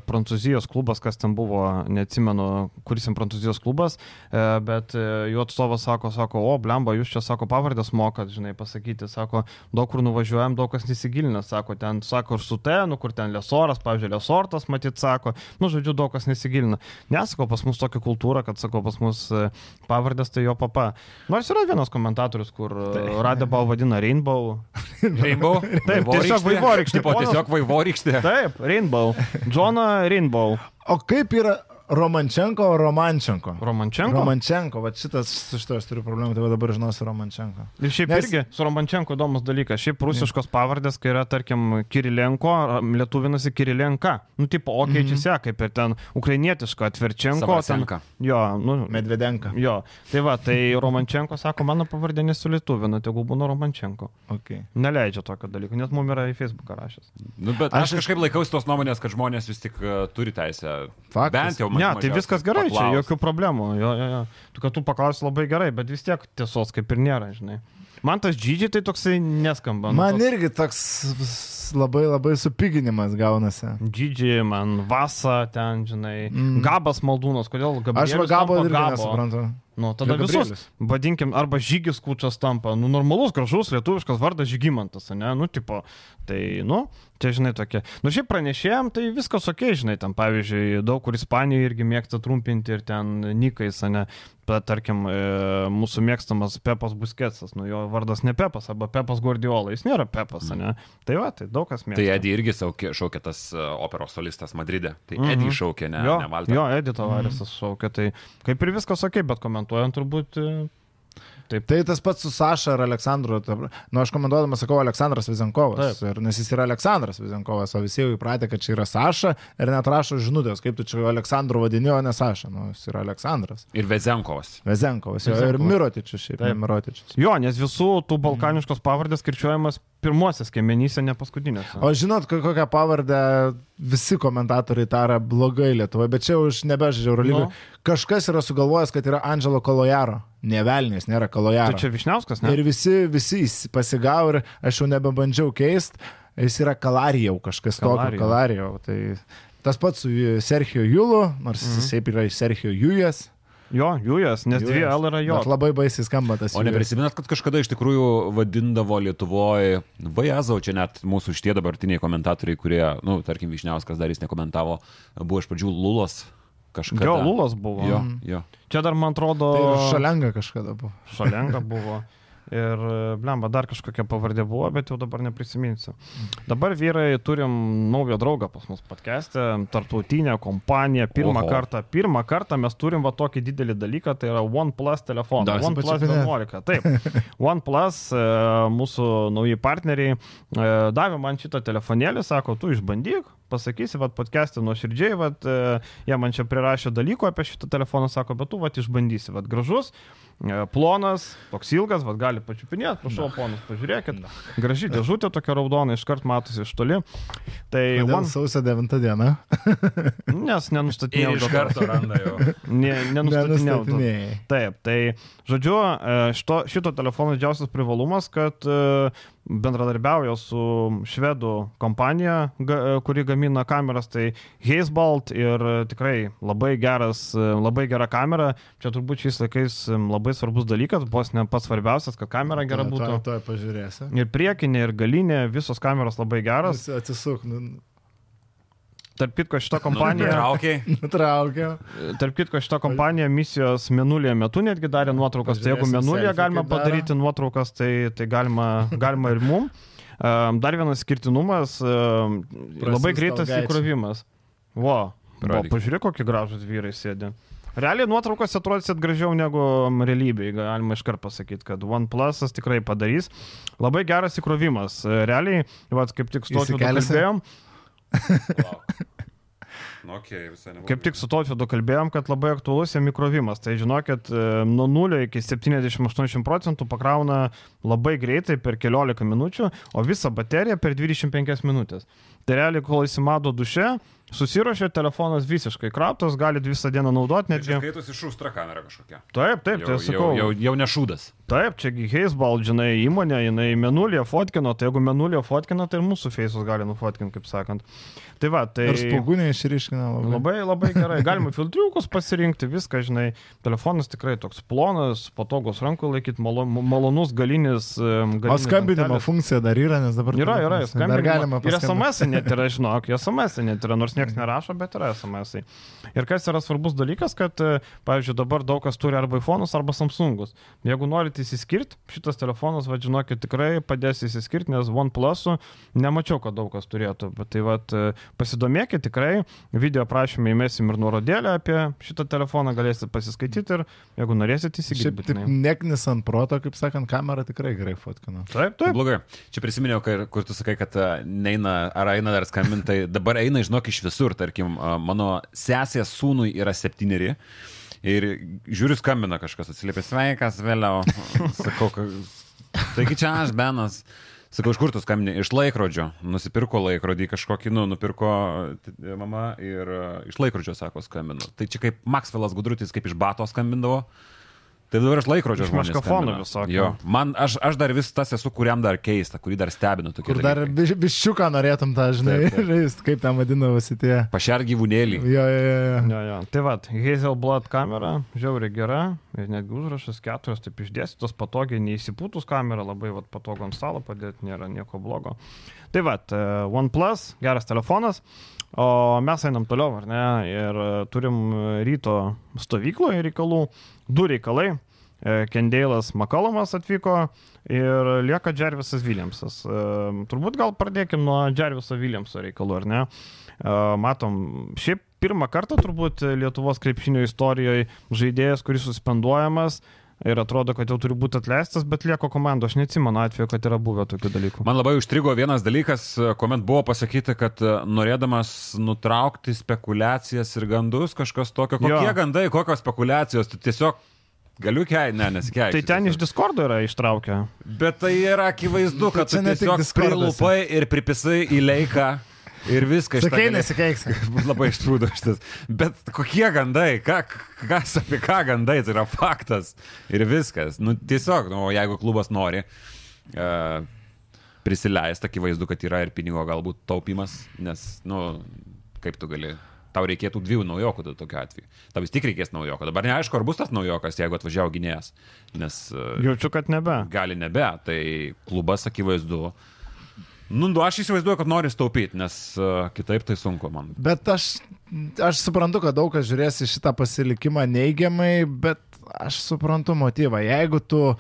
Prancūzijos klubas, kas ten buvo, neatsimenu, kuris ten Prancūzijos klubas, e, bet e, jų atstovas sako, sako, o, blemba, jūs čia, sako, pavardės mokat, žinai, pasakyti, sako, daug kur nuvažiuojam, daug kas nesigilina, sako, ten, sako, ir su te, nu, kur ten lesoras, pavyzdžiui, lesortas, matyt, sako, nu, žodžiu, daug kas nesigilina. Nesako, pas mus tokia kultūra, kad, sako, pas mus e, pavardės tai jo papa. Nors yra vienas komentatorius, kur tai. Radė pavadina Rainbow. Rainbow? Taip, tiesiog vaivorykštė, Tipo, ponas. tiesiog vaivorykštė. Taip, Rainbow. Džona Rainbow. O kaip yra Romančenko, o Romančenko? Romančenko. Romančenko, va šitas, su šito aš turiu problemų, tai dabar žinosiu Romančenko. Ir šiaip Nes- irgi su Romančenko įdomus dalykas. Šiaip rusiškos pavardės, kai yra, tarkim, Kirilenko, lietuvinasi Kirilenka. Nu, tipo, o keičiasi, mm -hmm. kaip ir ten ukrainietiška, atverčenko. Ten, Savasenka. jo, nu, Medvedenka. jo. Tai va, tai Romančenko sako, mano pavardė nesulietuvina, tegul būna Romančenko. Okay. Neleidžia tokio dalyko, net mum yra į Facebooką rašęs. Nu, bet Aš aš, aš kažkaip laikausi tos nuomonės, kad žmonės vis tik uh, turi teisę. Faktas. Bent jau Ne, tai viskas gerai, čia paklaust. jokių problemų. Jo, jo, jo. Tu, kad tu paklausi labai gerai, bet vis tiek tiesos kaip ir nėra, žinai. Man tas džydžiai tai toksai neskamba. nu, Man toks- irgi toks labai labai supiginimas gaunasi. Džydžiai, man Vasa ten, žinai. Mm. Gabas Maldūnas, kodėl Gabas? Aš va gabo irgi nesuprantu. Nu, tada visus, vadinkim, arba Žygis Kučas tampa, nu, normalus, gražus lietuviškas vardas Žygimantas, ne, nu, tipo, tai, nu, čia, žinai, tokie. Nu, šiaip pranešėjom, tai viskas ok, žinai, ten, pavyzdžiui, daug kur Ispanijoje irgi mėgsta trumpinti ir ten Nikais, ne, bet, tarkim, e, mūsų mėgstamas Pepas Busketsas, nu, jo vardas ne Pepas, arba Pepas Guardiola, jis nėra Pepas, ne, tai va, tai daug kas mėgsta. Tai Edi irgi šaukė tas uh, operos solistas Madride. Tai Mhm. Edi šaukė, ne, jo, ne Valtą. jo, Edito Varisas šaukia, tai kaip ir viskas ok, bet komentuojant turbūt e, taip. Tai tas pats su Saša ir Aleksandru. Nu, aš komentuodamas sakau Aleksandras Vizenkovas. Ir, nes jis yra Aleksandras Vizenkovas, o visi jau įpratę, kad čia yra Saša ir net rašo žinutės, kaip tu čia Aleksandru vadini, o ne Saša. Nu, jis yra Aleksandras. Ir Vezenkovas. Vezenkovas. Jo, ir Vezenkovas. Mirotičius šiaip. Taip. ne Mirotičius. Jo, nes visų tų balkaniškos pavardės kirčiuojamas pirmosios kėmenyse, ne paskutinėse. O žinot, ko- kokią pavardę visi komentatoriai tara blogai Lietuvoje, bet čia už nebežaidžia Eurolygų. Nu. Kažkas yra sugalvojęs, kad yra Angelo Kolojaro. Nevelnės, nėra Kolojaro. Tai čia Višniauskas, ne? Ir visi, visi pasigavo ir aš jau nebebandžiau keist. Jis yra Kalarijau, kažkas tokio Kalarijau. Tai tas pats su Serhijo Julu, nors Mhm. jis šiaip yra iš Serhijo Jujas. Jo, Jujas, nes dvi. L yra jo. Bet labai baisiai skamba tas O neprisimenat, kad kažkada iš tikrųjų vadindavo Lietuvoje, Vajazau, čia net mūsų šitie dabartiniai komentatoriai, kurie, nu, tarkim, Višniauskas dar jis nekomentavo, buvo iš pradžių Lulas kažkada. Jo, Lulas buvo. Jo, Mhm. jo. Čia dar, man atrodo, Tai Šalenga kažkada buvo. Šalenga buvo. Ir, blemba, dar kažkokia pavardė buvo, bet jau dabar neprisiminsiu. Dabar vyrai turim naują draugą pas mus podcast'e, tarptautinę kompaniją. Pirmą Oho. kartą, pirmą kartą mes turim va tokį didelį dalyką, tai yra OnePlus telefoną. OnePlus pačiupinėt. 11. Taip. OnePlus, e, mūsų nauji partneriai, e, davė man šitą telefonėlį, sako, tu išbandyk, pasakysi, vad podcast'e nuoširdžiai, vad e, jie man čia prirašė dalykų apie šitą telefoną, sako, bet tu vad išbandysi, vad gražus, e, plonas, toks ilgas, vad gali pačiupinėti, prašau, ponas, pažiūrėkit. Graži dėžutė tokia raudona, iškart matosi iš toli. Tai One, sausio 9 diena? nes nenustatinėjau. Iš karto randa jau. Ne, nenustatinėjau. Taip, tai žodžiu, e, šito, šito telefono didžiausias privalumas, kad bendradarbiauja su švedų kompanija, kuri gamina kameras, tai Hazebalt ir tikrai labai, geras, labai gera kamera. Čia turbūt šiais laikais labai svarbus dalykas, vos ne pats svarbiausias, kad kamera gera būtų. To, to pažiūrėsi. Ir priekinė, ir galinė, visos kameros labai geras. Atsisuk. Nu, Tarp kitko, šita kompanija. Traukiai. Nutraukiau. Tarp kitko, šita kompanija misijos menulėje metu netgi darė nuotraukas. Tai jeigu menulėje galima padaryti nuotraukas, tai, tai galima, galima ir mum. Um, Dar vienas skirtinumas um, - labai greitas įkrovimas. Vo, Parodyk. pažiūrėk, kokie gražus vyrai sėdi. Realiai nuotraukose atrodysit gražiau negu realybėje, galima iškart pasakyti, kad OnePlus'as tikrai padarys. Labai geras įkrovimas. Realiai, va, kaip tik su to Įsikelsi? Kalbėjom, Nu, okay. Kaip tik su Totvidu kalbėjom, kad labai aktuolus jam įkrovimas. Tai žinokit, e, nuo 0 iki 70-80 procentų pakrauna labai greitai per keliolika minučių, o visą bateriją per 25 minutės. Tai realiai, kol įsimado duše, susirošė, telefonas visiškai kraptas, galit visą dieną naudoti Tai Čia netgi. skaitosi šūstra kamera kažkokia. Taip, taip, tai Jau, sakau. jau, jau, jau ne šūdas. Taip, čiagi Heisbal, žinai, įmonė, jinai menulėje fotkino, tai jeigu menulėje fotkino, tai ir mūsų feisus gali nufotkinti, kaip sakant. Tai va, tai... Ir spūgūnį išryškina labai. Labai, labai gerai. Galima filtriukus pasirinkti, viską, žinai. Telefonas tikrai toks plonas, patogus rankų laikyti, malo, malonus galinis. O galinis skambinimo dangtelis. funkcija dar yra, nes dabar... Yra, yra, Dar skambinimo. galima Ir paskambinti. SMS net yra, žinok, SMS net yra, nors niekas nerašo, bet yra SMS. -ai. Ir kas yra svarbus dalykas, kad, e, pavyzdžiui, dabar daug kas turi arba iPhone'us, arba Samsung'us. Jeigu norite įsiskirti, šitas telefonas, vadžinokit, tikrai padės įsiskirti, nes OnePlus'ų nemačiau, kad daug kas turėtų. Bet tai vad, pasidomėkit tikrai, video prašymę įmesim ir nuorodėlę apie šitą telefoną, galėsite pasiskaityti ir jeigu norėsite Šiaip įsigyti. būtinai. neknis ant proto, kaip sakant, kamera tikrai gerai fotkina. Taip, taip. Blogai. Čia prisiminiau, kai, kur tu sakai, kad a, neina, ar eina dar skambintai. Dabar eina, žinok, iš visur. Tarkim, a, mano sesės sūnui yra septyneri. Ir žiūriu, skambina kažkas, atsiliepia sveikas vėliau. Sakau, ka... taigi čia aš, Benas. Sakau, iš kur tu skambini? Iš laikrodžio. Nusipirko laikrodį kažkokį, nu, nupirko mama ir a, iš laikrodžio, sako, skambinu. Tai čia kaip Maksvelas Gudrutis, kaip iš bato skambindavo. Tai dabar iš laikrodžio meškafonų skambina. visokio. Man, aš, aš dar vis tas esu, kuriam dar keista, kurį dar stebinu. Kur dar viščiuką norėtum tą, žinai, Taip, taip. žaist, kaip ten vadinavosi tie. Pašer gyvūnėlį. Jo, jo, jo, jo. Jo. Tai vad, Hazelblad kamera, žiauriai gera, ir netgi užrašas keturios, taip išdėstytos, patogiai, neįsipūtus kamera, labai vat, patogu ant stalo padėti, nėra nieko blogo. Tai vad, e, OnePlus, geras telefonas, o mes einam toliau, ar ne, ir e, turim ryto stovykloje reikalų, du reikalai. E, Kendėlas Makalomas atvyko ir lieka Džervisas Williamsas. E, Turbūt gal pradėkim nuo Džerviso Williamso reikalų, ar ne? E, Matom, šiaip pirmą kartą turbūt Lietuvos krepšinio istorijoje žaidėjas, kuris suspenduojamas ir atrodo, kad jau turi būti atleistas, bet lieko komando. Aš neatsimenu atveju, kad yra buvę tokių dalykų. Man labai užstrigo vienas dalykas, kuomet buvo pasakyta, kad e, norėdamas nutraukti spekulacijas ir gandus, kažkas tokio. Kokie Jo. gandai, kokios spekulacijos, tu tiesiog galiu kei, ne, nesikeisti. Tai ten iš Discordo yra ištraukę. Bet tai yra akivaizdu, kad Tai čia tiesiog prilupai ir pripisai į laiką. Ir viską iš Sakai, nesikeiks. Labai ištrūdo šitas. Bet kokie gandai, ką, kas apie ką gandai, tai yra faktas. Ir viskas. Nu, tiesiog, nu, o jeigu klubas nori uh, prisileisti, akivaizdu, kad yra ir pinigo galbūt taupimas, nes, nu, kaip tu gali. Tau reikėtų dviejų naujokų tokiu atveju. Tau vis tik reikės naujoko. Dabar neaišku, ar bus tas naujokas, jeigu atvažiavo gynėjas. Nes uh, Jaučiu, kad nebe. gali nebe. Tai klubas akivaizdu. Nu, nu, aš įsivaizduoju, kad nori staupyti, nes uh, kitaip tai sunku man. Bet aš, aš suprantu, kad daug kas žiūrės į šitą pasilikimą neigiamai, bet aš suprantu motyvą. Jeigu tu uh,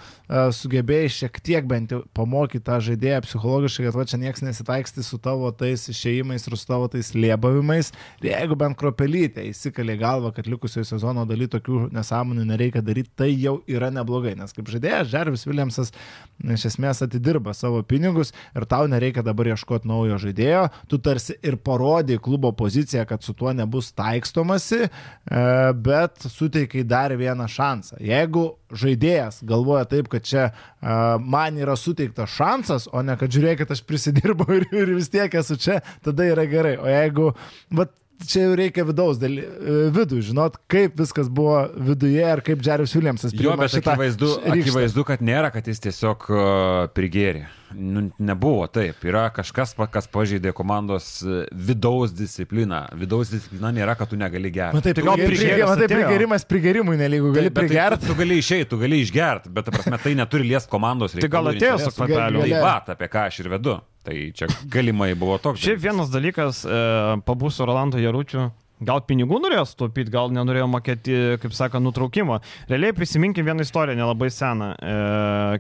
sugebėjai šiek tiek bent jau pamokyti tą žaidėją psichologiškai, kad va čia niekas nesitaiksti su tavo tais išėjimais ir su tavo tais liebavimais, ir jeigu bent kropelytė įsikalė galvą, kad likusiojo sezono daly tokių nesąmonių nereikia daryti, tai jau yra neblogai. Nes kaip žaidėjas, Žervis Williamsas iš esmės atidirba savo pinigus ir tau nereikia dabar ieškoti naujo žaidėjo, tu tarsi ir parodai klubo poziciją, kad su tuo nebus taikstomasi, e, bet suteikai dar vieną šansą. Jeigu žaidėjas galvoja taip, kad čia uh, man yra suteiktas šansas, o ne kad žiūrėkit, aš prisidirbau ir, ir vis tiek esu čia, tada yra gerai. O jeigu, vat, čia jau reikia vidaus daly, e, vidų, žinot, kaip viskas buvo viduje ir kaip Džerius Williamsas Jo, priima bet akivaizdu, ryžtą. akivaizdu, kad nėra, kad jis tiesiog uh, prigėrė. Nu, nebuvo taip. Yra kažkas, kas pažeidė komandos e, vidaus discipliną. Vidaus disciplina nėra, kad tu negali gerti. Matai, Tai gal prigė- prigėręs prigė- matai, prigėrimas prigėrimui nelygų, gali tai prigerti. Tu, tu gali išeiti, tu gali išgerti, bet, prasme, tai neturi liest komandos reikalų. Tai gal ir atėjo su kvapeliu. gali- Tai va, apie ką aš ir vedu. Tai čia galimai buvo toks. Šiaip vienas dalykas, e, pabūsiu Rolando Jaručiu. Gal pinigų norėjo sutaupyti, gal nenorėjo mokėti, kaip sako, nutraukimo. Realiai prisiminkim vieną istoriją, nelabai seną. E,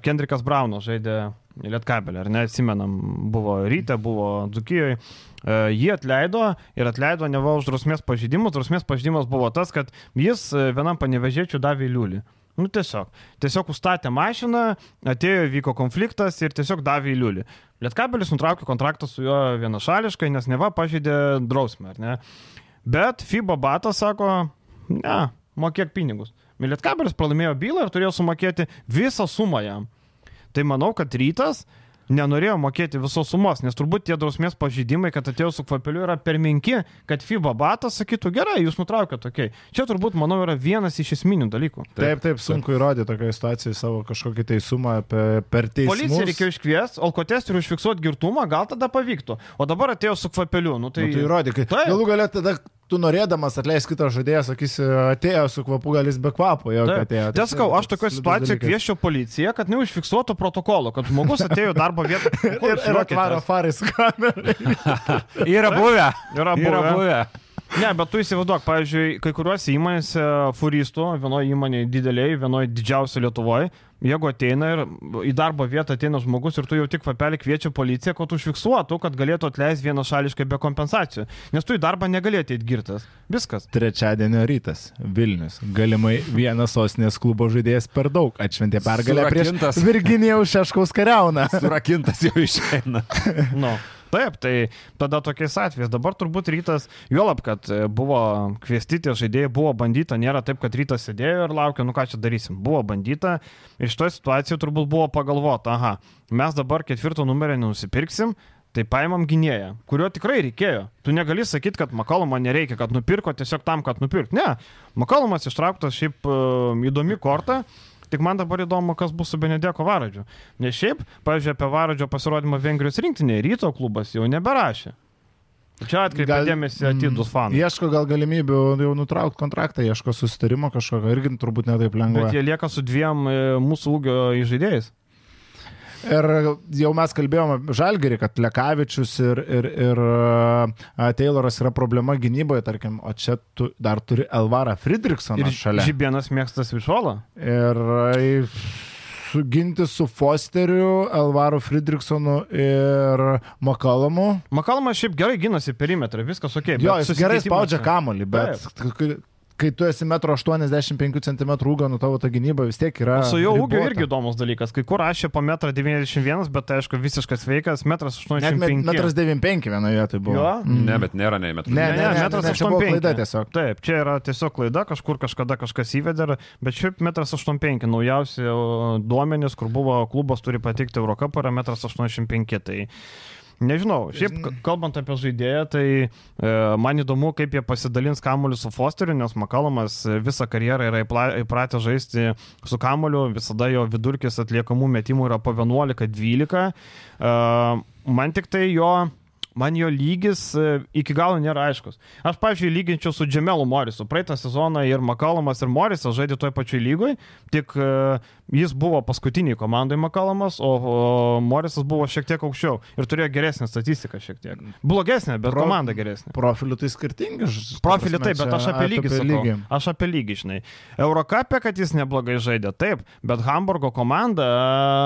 Kendrikas Braunas žaidė Lietkabelį, ar ne, atsimenam, buvo ryte, buvo Dzukijoje. Jį atleido ir atleido ne va už drausmės pažydimus. Drausmės pažydimas buvo tas, kad jis e, vienam panevežėčių davė liulį. Nu tiesiog. Tiesiog užstatė mašiną, atėjo, vyko konfliktas ir tiesiog davė į liulį. Lietkabelis nutraukė kontraktą su juo vienašališkai, nes neva pažeidė drausmę, ar ne? Bet FIBA batas sako, ne, mokėk pinigus. Lietkabelis pralaimėjo bylą ir turėjo sumokėti visą sumą jam. Tai manau, kad rytas nenorėjo mokėti visos sumos, nes turbūt tie drausmės pažydimai, kad atėjo su kvapeliu, yra per menki, kad FIBA batas sakytų, gerai, jūs nutraukėte tokiai. Čia turbūt, manau, yra vienas iš esminių dalykų. Taip, taip, sunku įrodyti tokioje situacijoje savo kažkokį teisumą per, per teismą. Policiją reikėjo iškviesti, alkotesterių užfiksuoti girtumą, gal tada pavyktų. O dabar atėjo su kvapeliu. Nu, tai... Nu, tai įrodyk. Taip. Galų galę tada tu norėdamas atleisti kitą žaidėją, sakysi, atėjo su kvapu, gal jis be kvapo, jo, kad atėjo. Tai sakau, aš tokioje situacijoje kvieščiau policiją, kad neužfiksuotų protokolo, kad žmogus atėjo darbo vietą. Ir, ir atvaro farai su kamera. Yra buvę. Yra Yra buvę. Ne, bet tu įsivaizduok, pavyzdžiui, kai kuriuose įmonėse furistų, vienoje įmonėje dideliai, vienoje didžiausioje Lietuvoje, jeigu ateina ir į darbo vietą ateina žmogus ir tu jau tik papelį kviečia policiją, kad užfiksuotų, kad galėtų atleisti vienašališkai be kompensacijų. Nes tu į darbą negalėtum įgirtas. Viskas. Trečiadienio rytas. Vilnius. Galimai vienas sostinės klubo žaidėjas per daug atšventė pergalę prieš. Virginijaus Šeškaus kariauną. Surakintas jau išeina. Nu. Taip, tai tada tokiais atvejais. Dabar turbūt rytas, juolab, kad e, buvo kviesti tie žaidėjai, buvo bandyta, nėra taip, kad rytas sėdėjo ir laukė, nu ką čia darysim. Buvo bandyta ir šitoje situacijoje turbūt buvo pagalvota, aha, mes dabar ketvirto numerio nenusipirksim, tai paimam gynėją, kurio tikrai reikėjo. Tu negali sakyti, kad Makalomo nereikia, kad nupirko tiesiog tam, kad nupirkt. Ne, Makalomas ištrauktas šiaip e, įdomi korta. Tik man dabar įdomu, kas bus su Benedeko Varadžiu. Nes šiaip, pavyzdžiui, apie Varadžio pasirodymą Vengrijos rinktinėje ryto klubas jau neberašė. Čia atkreipia dėmesį atidus fanai. Ieško gal galimybių jau nutraukti kontraktą, ieško susitarimo kažkokio, irgi turbūt netaip lengva. Bet jie lieka su dviem e, mūsų ūgio žaidėjais. Ir jau mes kalbėjome Žalgerį, kad Lekavičius ir, ir, ir Tayloras yra problema gynyboje, tarkim, o čia tu dar turi Elvarą Friedrichsoną Ir šalia. Žibienas mėgstas višuolą. Ir suginti su Fosteriu, Elvaru Friedrichsonu ir Makalamu. Makalomas šiaip gerai gynasi perimetrą, viskas ok. Jo, jis gerai spaudžia kamolį, bet kai, kai tu esi 1,85 cm ūgio, nu tavo ta gynyba vis tiek yra. Su jo ūgiu irgi įdomus dalykas. Kai kur rašė po 1,91 m, bet tai aišku visiškas veikas, 1,85 Net m. 1,95 m vienoje tai buvo. Jo? Mm. Ne, bet nėra nei metrų. Ne, ne, ne, metras ne, čia buvo 85. klaida tiesiog. Taip, čia yra tiesiog klaida, kažkur kažkada kažkas įvedė, bet šiaip 1,85 m, naujausi duomenys, kur buvo klubas turi patikti Eurocapą, yra 1,85 m. Tai Nežinau, šiaip kalbant apie žaidėją, tai e, man įdomu, kaip jie pasidalins kamuoliu su Fosteriu, nes Makalomas e, visą karjerą yra įpratęs žaisti su kamuoliu, visada jo vidurkis atliekamų metimų yra po 11-12. E, man tik tai jo man jo lygis e, iki galo nėra aiškus. Aš, pavyzdžiui, lyginčiau su Džemelu Morisu. Praeitą sezoną ir Makalomas, ir Morisas žaidė toj pačioj lygoj, tik e, jis buvo paskutiniai komandai Makalomas, o, Morisas buvo šiek tiek aukščiau ir turėjo geresnę statistiką šiek tiek. Blogesnė, bet Pro- komanda geresnė. Profilių tai skirtingi. prasme, taip, bet aš apie lygį sakau. lygį. Aš apie lygį, žinai. Eurocapė, kad jis neblogai žaidė, taip, bet Hamburgo komanda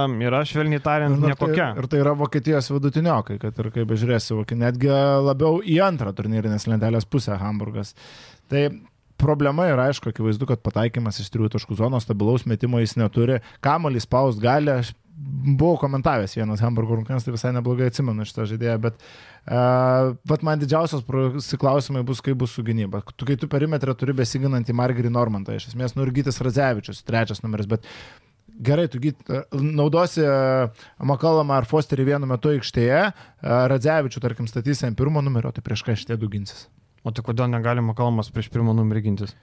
e, yra švelniai tariant ir nekokia. Tai, ir tai yra Vokietijos vidutiniokai, kad ir kaip bežiūrėsi, voki- netgi labiau į antrą turnyrinės lentelės pusę Hamburgas. Tai problema yra, aišku, akivaizdu, kad pataikymas iš trijų taškų zonos, stabilaus metimo jis neturi, kamuolį spaust gali, aš buvau komentavęs vienas Hamburgo rungtynės, tai visai neblogai atsimenu šitą žaidėją, bet uh, vat man didžiausias klausimai bus, kaip bus su gynyba. Tu, kai tu perimetrą turi besiginantį Margerį Normantą, iš esmės Nurgytis Radzevičius, trečias numeris, bet Gerai, tu gyt, naudosi e, Makalamą ar Fosterį vienu metu aikštėje, e, Radzevičių, tarkim, statysi ant pirmo numerio, tai prieš ką šitie du ginsis. O tai kodėl negalima kalmas prieš pirmą numerį gintis?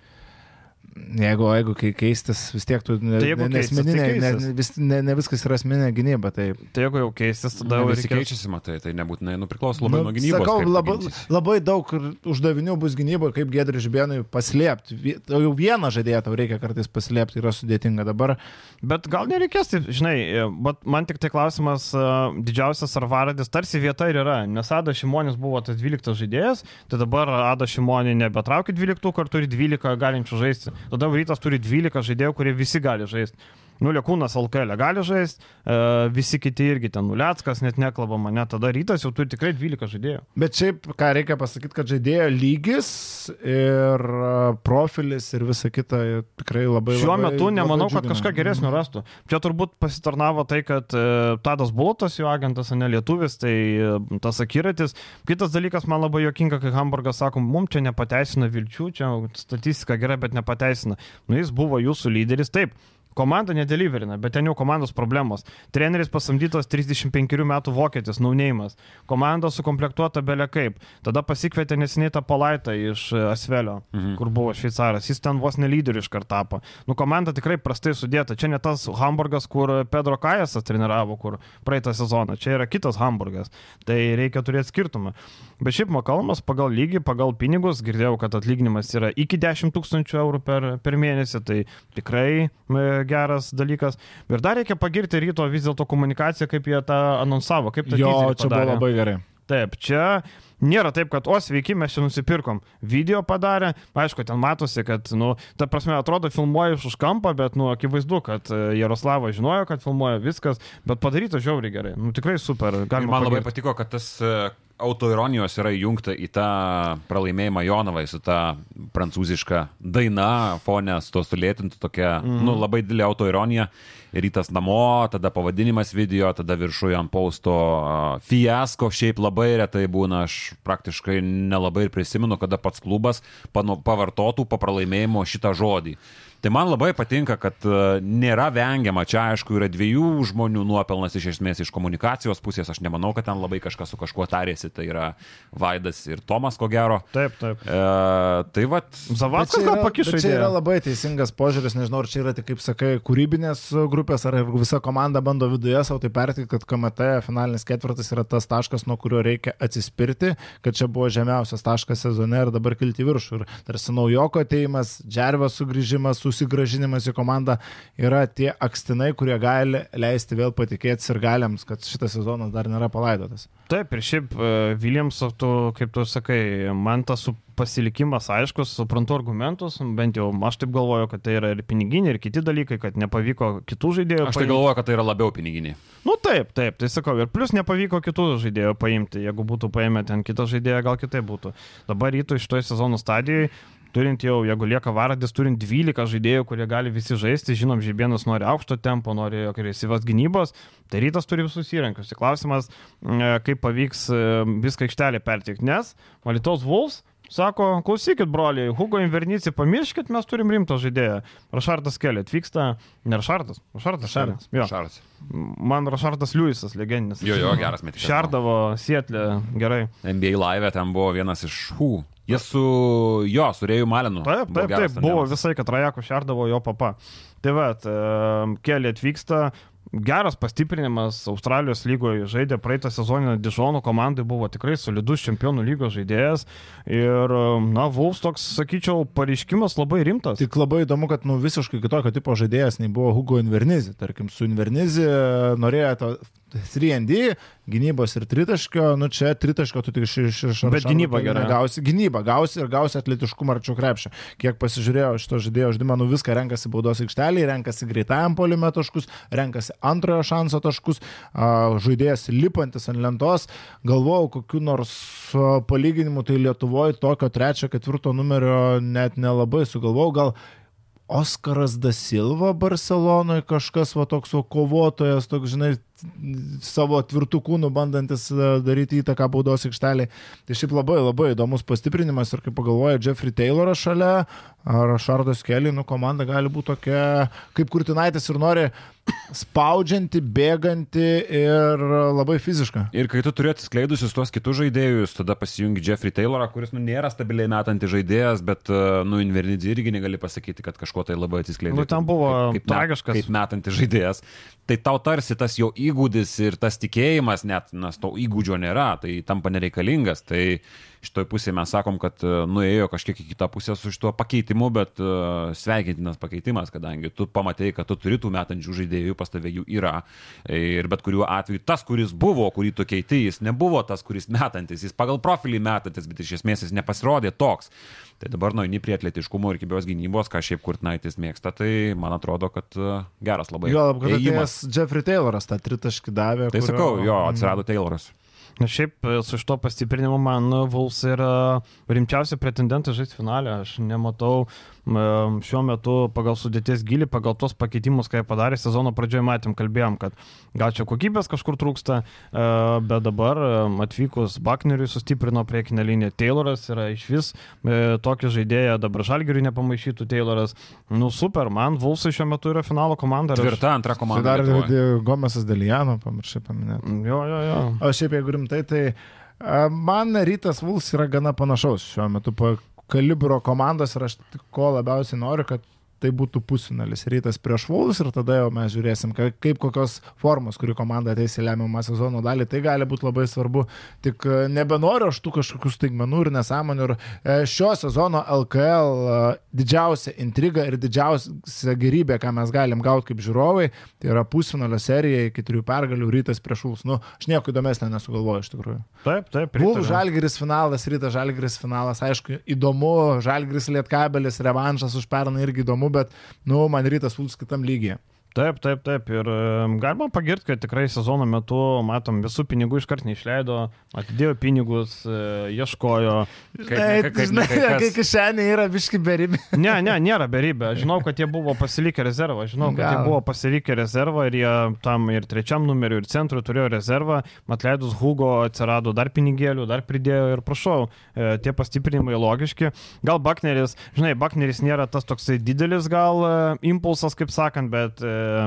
Jeigu, jeigu kai keistis, vis tiek tu ne, Tai ne, keistis, tai asmeninė, ne, keistis. vis, ne, ne viskas yra asmeninė gynyba. Tai, Tai jeigu jau keistis, tada jau Visi reikia... keičiasi, matai, tai nebūtinai nu, priklauso labai Nu, nuo gynybos. Sakau, labai, labai daug uždavinių bus gynyboje, kaip Gedri Žibėnui paslėpti. Jau vieną žaidėją tau reikia kartais paslėpti, yra sudėtinga dabar. Bet gal nereikės, taip, žinai, e, bet man tik tai klausimas, e, didžiausias ar varadis tarsi vieta ir yra, nes Ada Šimonis buvo tas 12 žaidėjas, tai dabar Ada Šimonį nebetraukia 12 kartų ir 12 galinčių žaisti. Tada rytas turi 12 žaidėjų, kurie visi gali žaisti. Nu, Lekūnas LKL gali žaisti, e, visi kiti irgi ten Nuleckas, net nekalbama, net tada rytas jau turi tikrai 12 žaidėjų. Bet šiaip, ką reikia pasakyti, kad žaidėjo lygis ir a, profilis ir visa kita tikrai labai... Šiuo labai, metu nemanau, labai kad kažką geresnio rastų. Čia turbūt pasitarnavo tai, kad e, Tadas Bulutas, jo agentas, o ne lietuvis, tai e, tas akiratis. Kitas dalykas, man labai jokinga, kai Hamburgas sako, mums čia nepateisina vilčių, čia statistika gera, bet nepateisina. Nu, jis buvo jūsų lyderis, taip. Komanda nedeliverina, bet ten jau komandos problemos. Treneris pasamdytas 35 metų vokietis, naunėjimas. Komanda sukomplektuota belia kaip. Tada pasikvietė nesiniai tą palaitą iš e, Asvelio, mhm. kur buvo šveicaras. Jis ten vos nelyderiu iš karto tapo. Nu, komanda tikrai prastai sudėta. Čia ne tas Hamburgas, kur Pedro Kajasas treniravo, kur praeitą sezoną. Čia yra kitas Hamburgas. Tai reikia turėti skirtumą. Bet šiaip Makalmas pagal lygį, pagal pinigus, girdėjau, kad atlyginimas yra iki 10 tūkstančių eurų per, per mėnesį, tai tikrai e, geras dalykas. Ir dar reikia pagirti ryto vis dėlto komunikaciją, kaip jie tą anonsavo, kaip tą Jo, teaserį čia buvo padarė. labai gerai. Taip, čia nėra taip, kad, o sveiki, mes čia nusipirkom. Video padarė, aišku, ten matosi, kad, nu, ta prasme, atrodo, filmuoja iš už kampą, bet, nu, akivaizdu, kad e, Jaroslavas žinojo, kad filmuoja viskas, bet padaryta žiauriai gerai. Nu, tikrai super. Galima man labai pagirt. patiko, kad tas e, autoironijos yra įjungta į tą pralaimėjimą Jonavai su ta prancūziška daina, fonė, su to sulėtintų tokia, mm. nu, labai didelė autoironija. Rytas namo, tada pavadinimas video, tada viršuje ant pausto fiasko, šiaip labai retai būna, aš praktiškai nelabai ir prisimenu, kada pats klubas pavartotų po pralaimėjimo šitą žodį. Tai man labai patinka, kad e, nėra vengiama, čia aišku yra dviejų žmonių nuopelnas iš esmės iš komunikacijos pusės, aš nemanau, kad ten labai kažkas su kažkuo tarėsi, tai yra Vaidas ir Tomas, ko gero. Taip, taip. E, tai vad, čia gal yra- pakišo Čia yra labai teisingas požiūris, nežinau, ar čia yra tik, kaip sakai, kūrybinės grupės, ar visa komanda bando viduje savo tai pertikti, kad KMT finalinis ketvirtas yra tas taškas, nuo kurio reikia atsispirti, kad čia buvo žemiausias taškas sezone ir dabar kilti viršų. Ir tarsi naujoko ateimas, džervio sugrįžimas, susigražinimas į komandą yra tie akstinai, kurie gali leisti vėl patikėti ir galiams, kad šitas sezonas dar nėra palaidotas. Taip, ir šiaip Viljamso, tu, kaip tu sakai, man tas su pasilikimas aiškus, suprantu argumentus, bent jau aš taip galvoju, kad tai yra ir piniginiai, ir kiti dalykai, kad nepavyko kitų žaidėjų. aš tai paimti. galvoju, kad tai yra labiau piniginiai. Nu taip, taip, tai sakau, ir plus nepavyko kitų žaidėjų paimti, jeigu būtų paėmę ten kitą žaidėją, gal kitaip būtų. Dabar rytų iš toj sezono stadijoje, turint jau, jeigu lieka varadis, turint 12 žaidėjų, kurie gali visi žaisti, žinom, žibienas nori aukšto tempo, nori agresyvios gynybos, tai rytas turi visus įrankius. Tai klausimas, e, kaip pavyks e, viską aikštelė pertikti, nes Malitos Wolves Sako, klausykit, broliai, Hugo Invernici, pamirškit, mes turim rimtą žaidėją. Rašardas Kelė atvyksta, ne Rašardas. Kelė. Jo. Šaras. Man Rašardas Liujisas, legendinis. Jo, jo, geras metikas. Šerdavo Sietlė, gerai. NBA live ten buvo vienas iš hų. Jis su jo, su Rėjų Malinu. Taip, taip, taip, buvo visai, kad Rajako šerdavo jo papa. Tai va, keli atvyksta, geras pastiprinimas Australijos lygoje žaidė praeitą sezoną Dižonų komandai, buvo tikrai solidus čempionų lygos žaidėjas ir, na, Vulfs toks, sakyčiau, pareiškimas labai rimtas. Tik labai įdomu, kad nu, visiškai kitokio tipo žaidėjas nei buvo Hugo Invernizi. Tarkim, su Invernizi norėjo to 3ND, gynybos ir tritaškio, nu čia tritaškio tu tik iš iš iš Bet gynyba Aršaro gera. Gausi gynybą, gausi ir gausi atletiškumą arčiau krepšio. Kiek pasižiūrėjau šito žaidėjo žaidimą, nu viską renkasi baudos aikštelį, renkasi greitajam polime taškus, renkasi antrojo šanso taškus, žaidėjas lipantis ant lentos, galvojau, kokiu nors palyginimu tai Lietuvoje tokio trečio, ketvirto numerio net nelabai sugalvojau, gal Oskaras Da Silva Barcelonoje kažkas va toks va, kovotojas, toks, žinai, savo tvirtų kūnų bandantis e, daryti įtaką baudos aikštelį. Tai šiaip labai labai įdomus pastiprinimas ir kaip pagalvoja Jeffrey Tayloras šalia, ar Šardas Kelly, nu komanda gali būti tokia, kaip Kurtinaitis ir nori spaudžianti, bėganti ir labai fiziška. Ir kai tu turi atsiskleidusius tuos kitus žaidėjus, tada pasijungi Jeffrey Taylorą, kuris nu, nėra stabiliai metantis žaidėjas, bet e, nu, Invernidzi irgi negali pasakyti, kad kažko tai labai atsiskleidė. Nu, ten buvo kaip, tragiškas. Kaip metantis žaidėjas. Tai tau tarsi tas jo įgūdis ir tas tikėjimas, net nes to įgūdžio nėra, tai tampa nereikalingas. Tai šitoje pusėje mes sakom, kad e, nuėjo kažkiek į kitą pusę su šituo pakeitimu, bet uh, sveikintinas pakeitimas, kadangi tu pamatėjai, kad tu turi tų metančių žaidėjų, pas tave jų yra. Ir bet kuriuo atveju tas, kuris buvo, kurį tu keiti, jis nebuvo tas, kuris metantis, jis pagal profilį metantis, bet iš esmės jis nepasirodė toks. Tai dabar nueini prie atletiškumo ir kibios gynybos, ką šiaip Kurtnaitis mėgsta, tai man atrodo, kad uh, geras labai. Jo, kad atėjęs Jeffrey Tayloras tą tritaškį davė. Tai kurio... sakau, jo, atsirado Tayloras. Na šiaip e, su šito pastiprinimu man Vuls yra rimčiausi pretendentai žaisti finalę. Aš nematau šiuo metu pagal sudėties gilį, pagal tos pakeitimus, ką jie padarė sezono pradžioje, matėm, kalbėjom, kad gal čia kokybės kažkur trūksta, e, bet dabar atvykus Bakneriui sustiprino priekinę liniją. Tayloras yra iš vis e, tokį žaidėją, dabar Žalgiriui nepamaišytų Tayloras. Nu super, man Vulsai šiuo metu yra finalo komanda. Tvirta antra komanda. Dar Gomesas Delijano, pamiršai paminėti. Jo, jo, jo. O šiaip jeigu rimtai, tai man rytas Vuls yra gana panašaus šiuo metu po kalibro komandos ir aš ko labiausiai noriu, kad tai būtų pusfinalis rytas prieš Vulus ir tada jau mes žiūrėsim, kaip kokios formos, kuri komanda ateis į lemiamą sezono dalį. Tai gali būti labai svarbu. Tik e, nebenoriu aš tų kažkokių staigmenų ir nesąmonių. Ir e, šio sezono LKL e, didžiausia intriga ir didžiausia gerybė, ką mes galim gauti kaip žiūrovai, tai yra pusfinalio serija iki trijų pergalių rytas prieš Vulus. Nu, aš nieko įdomesnio nesugalvoju iš tikrųjų. Taip, taip. Vulus Žalgiris finalas, rytas Žalgiris finalas, aišku, įdomu, Žalgiris Lietkabelis, revanšas už pernai irgi įdomu, bet, nu, man rytas Vulfs kitam lygiai. Taip, taip, taip. Ir galima pagirti, kad tikrai sezono metu, matom, visų pinigų iškart neišleido, atidėjo pinigus, e, ieškojo. Žinai, kai kišenė yra viški beribė. Ne, ne, nėra beribė. Žinau, kad jie buvo pasilikę rezervą. Žinau, kad Gal. jie buvo pasilikę rezervą ir jie tam ir trečiam numeriu, ir centrui turėjo rezervą. Atleidus Hugo atsirado dar pinigėlių, dar pridėjo ir prašau, e, tie pastiprinimai logiški. Gal Bakneris, žinai, Bakneris nėra tas toksai didelis gal e, impulsas, kaip sakant, bet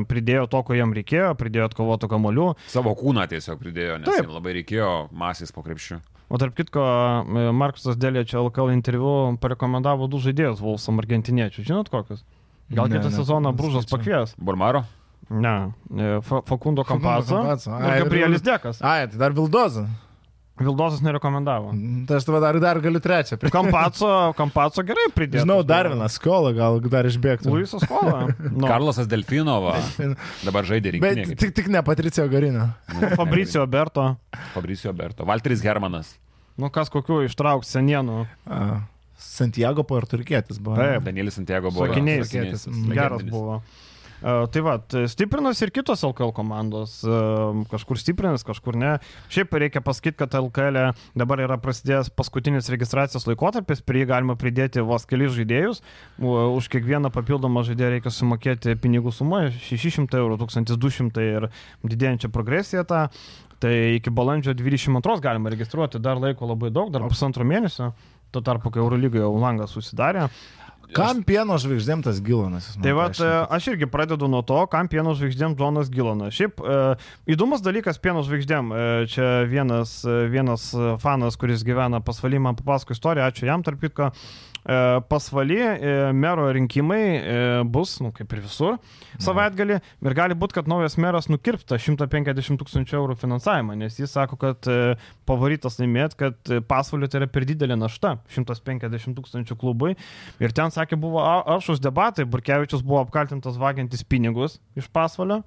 pridėjo to, ko jam reikėjo, pridėjo atkovotų kamolių. Savo kūną tiesiog pridėjo, nes jam labai reikėjo masės po krepšių. O tarp kitko, Markusas Dėlė čia LKL interviu parekomendavo du žaidėjus Volsam argentiniečių. Žinot kokius? Gal kitą sezoną Brūžas pakvies? Bormaro? Ne, Fakundo Kampazo. Gabrielis Dekas. Ai, tai dar Vildoza. Vildosas nerekomendavo. Tai aš tave dar, dar galiu trečią. Kampaco, Kampaco gerai pridėjo. Žinau, dar vieną skolą gal dar išbėgtų. Luisas skolą. No. Karlosas Delfinova. Dabar žaidė rinktinėje. Bet tik, tik ne Patricio Garino. Fabricio Berto. Fabricio Berto. Valteris Hermanas. Nu kas kokiu ištraukti senienų. A. Santiago puertorikietis buvo. Taip, Danielis Santiago buvo. Sakiniais. Geras buvo. Tai va, stiprinas ir kitos LKL komandos, kažkur stiprinas, kažkur ne. Šiaip reikia pasakyti, kad LKL e dabar yra prasidėjęs paskutinis registracijos laikotarpis, prie jį galima pridėti vos kelius žaidėjus, už kiekvieną papildomą žaidėją reikia sumokėti pinigų sumą 600 eurų, 1200 ir didėjančią progresiją tą. Tai iki balandžio 22 galima registruoti, dar laiko labai daug, dar pusantro mėnesio, tuo tarpu, kai Eurolygoje jau langas susidarė. Kam pieno žvaigždėm tas Gilonas? Tai va, aš irgi pradedu nuo to, kam pieno žvaigždėm Džonas Gilonas. Šiaip e, įdomus dalykas pieno žvaigždėm. E, čia vienas, vienas fanas, kuris gyvena pasvalymą, papasako istoriją, ačiū jam tarp kitko. Pasvaly mero rinkimai bus, nu, kaip ir visur, savaitgalį ir gali būti, kad naujas meras nukirpta 150 tūkstančių eurų finansavimą, nes jis sako, kad pavarytas laimėt, kad pasvalio tai yra per didelė našta 150 tūkstančių klubui ir ten sakė, buvo aršus debatai, Burkevičius buvo apkaltintas vagiantis pinigus iš pasvalio.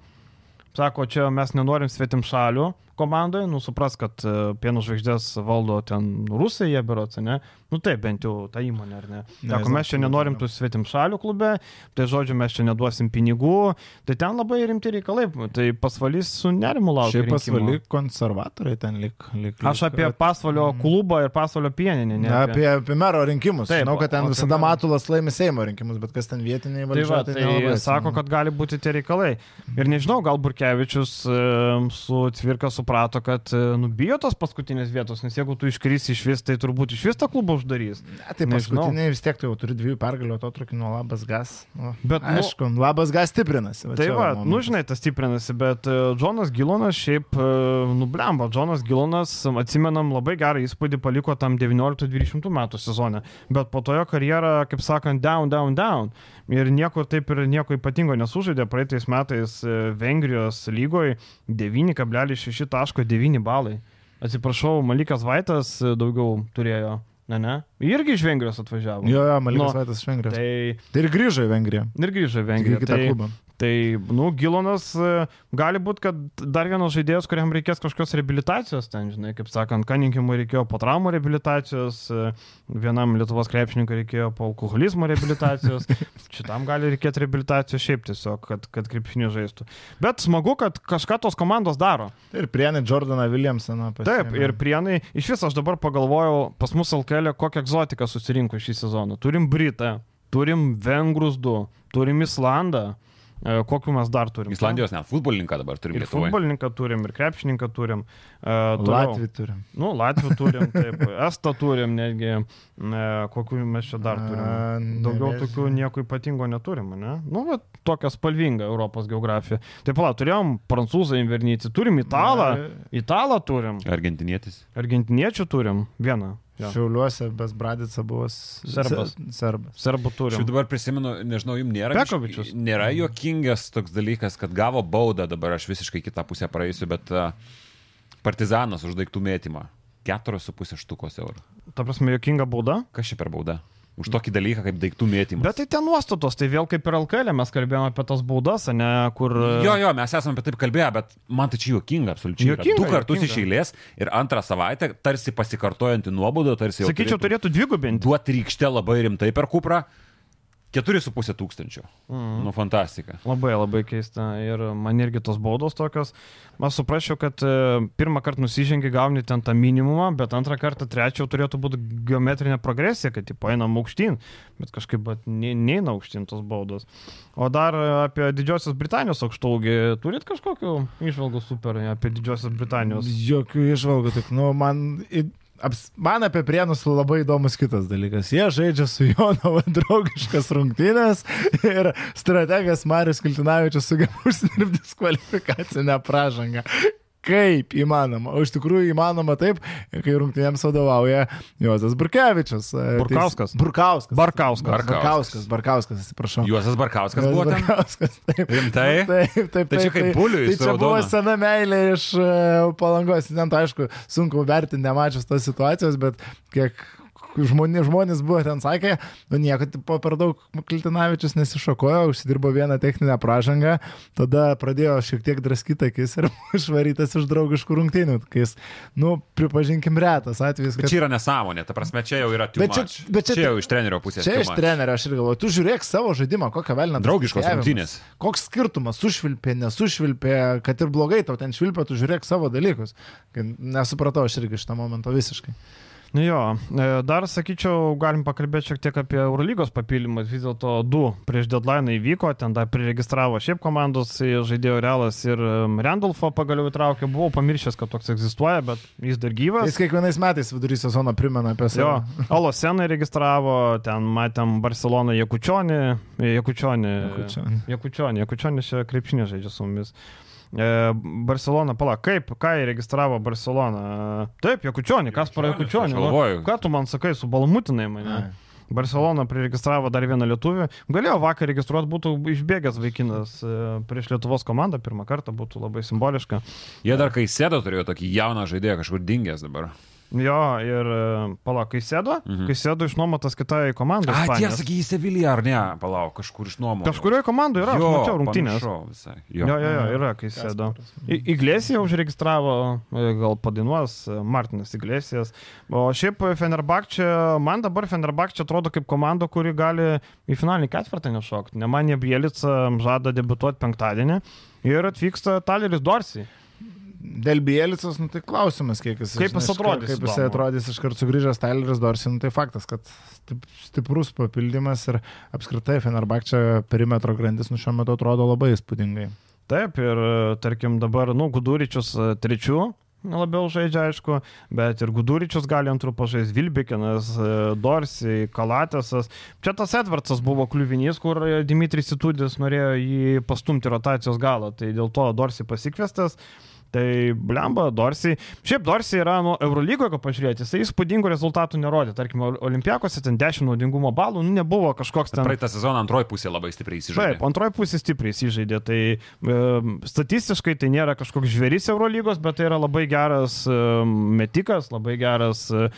Sako, čia mes nenorim svetim šalių, komandoje, nu supras, kad e, pieno žvaigždės valdo ten rusai, jie berots, ne? Nu taip, bent jau ta įmonė, ar ne? Ne, Sako, mes čia nenorim tų svetim šalių klube, tai žodžiu, mes čia neduosim pinigų, tai ten labai rimti reikalai, tai pasvalys su nerimu laukia. Šiaip pasvali konservatoriai ten lik. lik Aš apie pasvalio klubą ir pasvalio pieninį, ne? Apie, apie mero rinkimus. Taip, Žinau, kad ten visada mero- Matulas laimi Seimo rinkimus, bet kas ten vietiniai Tai, va, valdžia, tai, tai nelabai sako, kad gali būti tie reikalai. Ir nežinau, gal Burkevičius e, su Cvirka suprato, kad e, nubijo tos paskutinės vietos, nes jeigu tu iškrisi iš vis, tai turbūt iš vis tą klubą uždarys. Ne, tai paskutiniai vis tiek tai jau turi dviejų pergalių atotrukį nuo labas gas. Nu, Bet, nu- aišku, labas gas stiprinasi. Tai čia va, momentas. nu žinai, tas stiprinasi, bet e, Džonas Gilonas šiaip e, nublemba. Džonas Gilonas, atsimenam, labai gerą įspūdį paliko tam 19-20 metų sezone, bet po to jo karjera, kaip sakant, down, down, down. Ir nieko taip ir nieko ypatingo nesužaidė. Praeitais metais e, Vengrijos lygoje 9,6.9 balai. Atsiprašau, Malikas Vaitas e, daugiau turėjo. Ne, ne. Irgi iš Vengrijos atvažiavo. Jo, jo, Malikas Nu, Vaitas iš Vengrijos. Tai, Tai ir grįžo į Vengriją. ir grįžo į Vengriją. Tai. Tai, nu, Gilonas e, gali būti, kad dar vienas žaidėjas, kuriam reikės kažkokios reabilitacijos, ten, žinai, kaip sakant, Kaninkimui reikėjo po traumų reabilitacijos, e, vienam Lietuvos krepšininkui reikėjo po alkoholizmo reabilitacijos, šitam gali reikėti reabilitacijos šiaip tiesiog, kad, kad krepšinį žaistų. Bet smagu, kad kažką tos komandos daro. Ir prienai Jordaną Williamsoną pasiėmė. Taip, ir prienai, iš vis aš dabar pagalvojau, pas mus LKL kokią egzotiką susirinko šį sezoną. Turim Britą, turim Vengrus du, turim Islandą. E, Kokiu mes dar turim? Islandijos net futbolininką dabar turim Ir Lietuvoje. futbolininką turim, ir krepšininką turim. Uh, Latvijų turim. Nu, Latvijų turim, taip, Estą turim, netgi, e, kokiu mes čia dar turim. A, Daugiau nežinau. tokių nieko ypatingo neturim, ne? Nu, bet tokia spalvinga Europos geografija. Taip, pala, turėjom prancūzą invernytį, turim italą, italą turim, Argentinietis. argentiniečių turim, vieną. Jo. Šiauliuose Besbradica buvo s- Serbas. se- Serbas. Serbų Aš turim. dabar prisimenu, nežinau, jums nėra. Pekovičius. Nėra juokingas toks dalykas, kad gavo baudą, dabar aš visiškai kitą pusę praeisiu, bet partizanas už daiktų mėtymą. 4,5 štukos eurų. Ta prasme, jokinga bauda. Kas čia per bauda? Už tokį dalyką kaip daiktų mėtymas. Bet tai ten nuostatos, tai vėl kaip ir LKL, mes kalbėjome apie tas baudas, ne, kur... Jo, jo, mes esame apie taip kalbėję, bet man tai čia juokinga, absoliučiai. Juokinga, Du kartus iš eilės ir antrą savaitę tarsi pasikartojanti nuobodo, tarsi jau Sakyčiau, turėtų dvigubinti. duoti rykštę labai rimtai per kuprą. 4,5 tūkstančių. Mhm. Nu, fantastika. Labai labai keista. Ir man irgi tos baudos tokios. Aš suprasčiau, kad e, pirmą kartą nusižengi, gauni ten tą minimumą, bet antrą kartą, trečią turėtų būti geometrinė progresija, kad tipo einam aukštyn. Bet kažkaip bet ne- neina aukštyn tos baudos. O dar apie Didžiosios Britanijos aukštaugį. Turit kažkokių išvalgų super apie Didžiosios Britanijos? Jokių išvalgų, tik, nu, man, aps, man apie prienus labai įdomus kitas dalykas. Jie žaidžia su Jonava draugiškas rungtynės ir strategas Marius Kiltinavičius sugeba užsidirbti diskvalifikacinę pražangą. Kaip įmanoma? O iš tikrųjų įmanoma taip, kai rungtynėms vadovauja Juozas Burkevičius. e, Burkauskas. teis- Burkauskas. Barkauskas. Barkauskas, Barkauskas, atsiprašau. Juozas Barkauskas buvo ten. Barkauskas, taip. Rimtai? Taip, taip, taip. Tai čia kaip buliui Tai čia buvo sena meilė iš e, palangos. Ten, tai aišku, sunku vertinti, nemačius tos situacijos, bet kiek žmonės, žmonės buvo ten sakę, nu nieko tipo, per daug Kiltinavičius nesišokojo, užsidirbo vieną techninę pražangą, tada pradėjo šiek tiek draskyti akis ir išvarytas iš draugiškų rungtynių. Kai jis, nu, pripažinkim, retas atvejis, Bet kad... čia yra nesąmonė, ta prasme, čia jau yra too Bet čia- bet čia- čia jau iš trenerio pusės. Čia iš trenerio aš ir galvoju, tu žiūrėk savo žaidimą, kokią velnę. Draugiškos rungtynės. Koks skirtumas, sušvilpė, nesušvilpė, kad ir blogai tau ten švilpė, tu žiūrėk savo dalykus. Nesupratau aš irgi šitą momentą visiškai. Nu jo, e, dar sakyčiau, galim pakalbėti šiek tiek apie Eurolygos papildymus. Vis dėlto du prieš deadline įvyko, ten dar priregistravo šiaip komandos e, žaidėjo Realas ir em, Randolfo pagaliau įtraukė. Buvau pamiršęs, kad toks egzistuoja, bet jis dar gyvas. Jis kiekvienais metais vidury sezono primena apie Jo, save. Olosenai registravo, ten matėm Barceloną Jekučionį, Jekučionį, Jakučionį. Jekučionį, Jekučionį čia krepšinė žaidžia su mumis. E, Barcelona, pala, kaip, ką įregistravo Barcelona? Taip, Jekučionį, kas para Jekučionį? aš galvoju. Ką tu man sakai, subalamutinai mane? Ai. Barcelona priregistravo dar vieną lietuvį. Galėjo vakar registruoti, būtų išbėgęs vaikinas e, prieš Lietuvos komandą, pirmą kartą būtų labai simboliška. Jie dar kai sėdo turėjo tokį jauną žaidėją kažkur dingęs dabar. Jo, ir e, palauk, kai sėdo, mhm. kai sėdo išnuomotas kitai komandai. A, Ispanijos. tiesa, į Seviliją ar ne? Palauk, kažkur iš nuomo. Kažkurioje komandoje yra, aš mačiau rungtynės. Visai. Jo, jo, jo, yra, kai sėdo. I- Iglesija užregistravo, e, gal padainuos e, Martinas Iglesijas. O šiaip Fenerbakčia, man dabar Fenerbakčia atrodo kaip komanda, kuri gali į finalinį ketvirtą nešokti. Nemanė Bielica žada debituoti penktadienį ir atvyksta Taleris Dorsi. Dėl Bielicos, nu tai klausimas, kiek jis Kaip jis atrodys, Kaip įdomu. atrodys iš karto sugrįžęs Tyleris Dorsi, nu tai faktas, kad stip- stiprus papildymas ir apskritai Fenerbakčia perimetro grandis nu šiuo metu atrodo labai įspūdingai. Taip, ir e, tarkim dabar, nu, Guduričius e, trečių labiau žaidžia, aišku, bet ir Guduričius gali antrų pažais Vilbikinas, e, Dorsi, Kalatėsas. Čia tas Edvardsas buvo kliuvinys, kur Dimitris Situdis norėjo jį pastumti rotacijos galą, tai dėl to Dorsi pasikviestas. Tai blemba, Dorsi. Šiaip Dorsi yra, nu, Eurolygoje, jeigu pažiūrėti, jisai įspūdingų rezultatų nerodė. Tarkim, Olimpiakose ten 10 naudingumo balų, nu, nebuvo kažkoks ten... Praeitą sezoną antroji pusė labai stipriai įsižaidė. Taip, antroji pusė stipriai įsižaidė. Tai e, statistiškai tai nėra kažkoks žvėris Eurolygos, bet tai yra labai geras e, metikas, labai geras, e,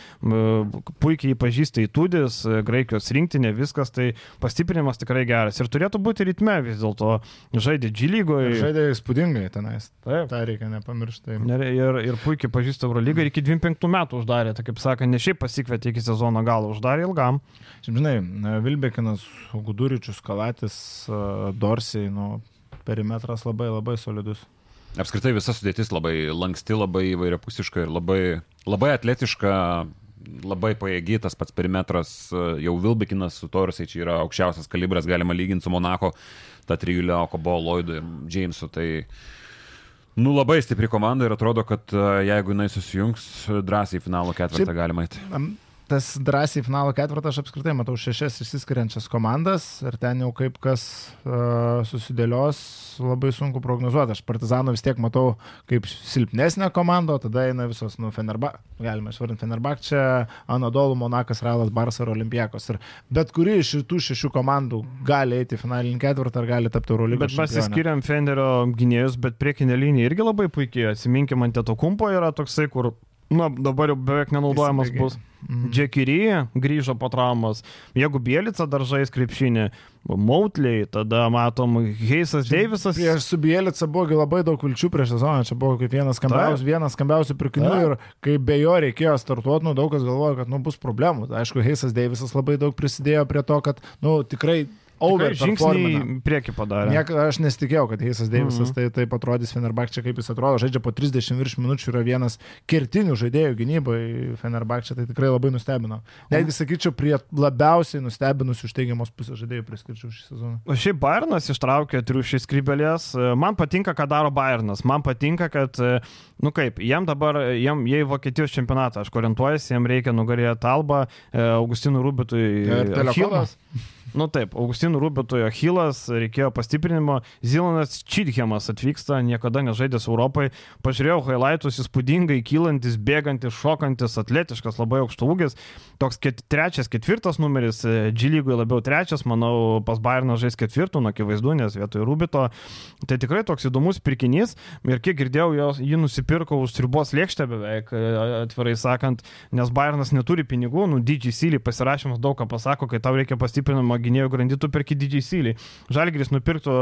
puikiai pažįsta įtūdis, e, Graikijos rinktinė, viskas, tai pastiprinimas tikrai geras. Ir turėtų būti ritme vis dėlto. Žaidė G lygoje. Žaidė įspūdingai tenais. Taip. Ta reikia nepamiršti. Ir, ir, ir puikiai pažįsta Eurolygą ir iki 25 metų uždarė, tai kaip sakė, ne šiaip pasikvietė iki sezono galo, uždarė ilgam. Žinai, Vilbekinas, Guduričius, Kalatis, Dorsiai, nu, perimetras labai labai solidus. Apskritai visa sudėtis labai lanksti, labai įvairiapusiška ir labai, labai atletiška, labai pajėgi, tas pats perimetras, jau Vilbekinas su Torsiai čia yra aukščiausias kalibras, galima lyginti su Monako, ta trijulė Okobo, Lloydu ir Jamesu. Tai Nu, labai stipri komanda ir atrodo, kad e, jeigu jinai susijungs, drąsiai finalo ketvirtą galima eiti. Tas drąsiai finalo ketvirtą aš apskritai matau šešias išsiskiriančias komandas ir ten jau kaip kas uh, susidėlios, labai sunku prognozuoti. Aš Partizanų vis tiek matau kaip silpnesnę komandą, tada eina visos, nu, Fenerba, galime išvardinti Fenerbak, čia Anadolų, Monakas, Realas, Barsas ir Olimpijakos. Ir bet kuri iš šitų šešių komandų gali eiti finalinį ketvirtą ar gali tapti Eurolygos. Bet pasiskiriam Fenderio gynėjus, bet priekinė linija irgi labai puikiai. Atsiminkime, ant Teto Kumpo yra toksai, kur, na, dabar jau beveik nenaudojamas bus. Mhm. Džekiry grįžo po traumos. Jeigu Bielica dar žais krepšinį, Mautliai, tada matom Heisas Deivisas. Prieš Subielica buvo gi labai daug vilčių prieš sezoną, čia buvo kaip vienas skambiausių, vienas skambiausių pirkinių Taip. ir kai be jo reikėjo startuoti, nu daug kas galvojo, kad nu bus problemų. Aišku, Heisas Deivisas labai daug prisidėjo prie to, kad nu tikrai over žingsnį prieki padarė. Niek, aš nesitikėjau, kad Heisas Deivisas Mhm. tai taip atrodys Fenerbakčia, kaip jis atrodo. Žaidžia po 30 virš minučių, yra vienas kertinių žaidėjų gynybai Fenerbakčia, tai tikrai labai nustebino. Netgi sakyčiau, prie labiausiai nustebinusių iš teigiamos pusės žaidėjų priskirčiau šį sezoną. O šiaip Bayernas ištraukė triušį skrybelės. Man patinka, ką daro Bayernas. Man patinka, kad, nu kaip, jiem dabar, jiem, jie į Vokietijos čempionatą, aš orientuojasi, jiem reikia nugalėti Albą, Augustinų Rubitui. Ir telefonas. Nu taip, Augustinų Rubitui Achilas, reikėjo pastiprinimo. Zilonas Čidhemas atvyksta, niekada nežaidęs Europai. Pažiūrėjau highlightus, įspūdingai kylantis, bėgantis, šokantis, atletiškas, labai aukšto ūgis. Toks ket, trečias, ketvirtas numeris, G lygui labiau trečias, manau, pas Bayerną žais ketvirtų, nu, akivaizdu, nes vietoj Rubito. Tai tikrai toks įdomus pirkinys. Ir kiek girdėjau, jos, jį nusipirko už ribos lėkštę beveik, e, atvirai sakant, nes Bayernas neturi pinigų, nu, didžiai syliai pasirašymas daug ką pasako, kai tau reikia pastiprinimo gynėjų grandytų perki didžiai syliai. Žalgris nupirktų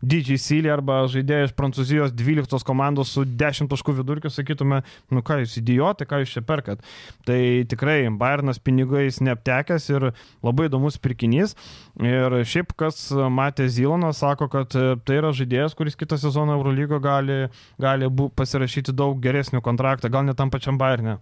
didžiai syliai arba žaidėjai iš Prancūzijos 12 komandos su 10 taškų vidurkiu, sakytume, nu ką jūs idiotai, ką jūs čia perkat. Tai tikrai Bayernas pinigais neaptekęs ir labai įdomus pirkinys. Ir šiaip kas matė Ziloną, sako, kad e, tai yra žaidėjas, kuris kitą sezoną Eurolygo gali, gali pasirašyti daug geresnių kontraktą, gal net tam pačiam Bayernė.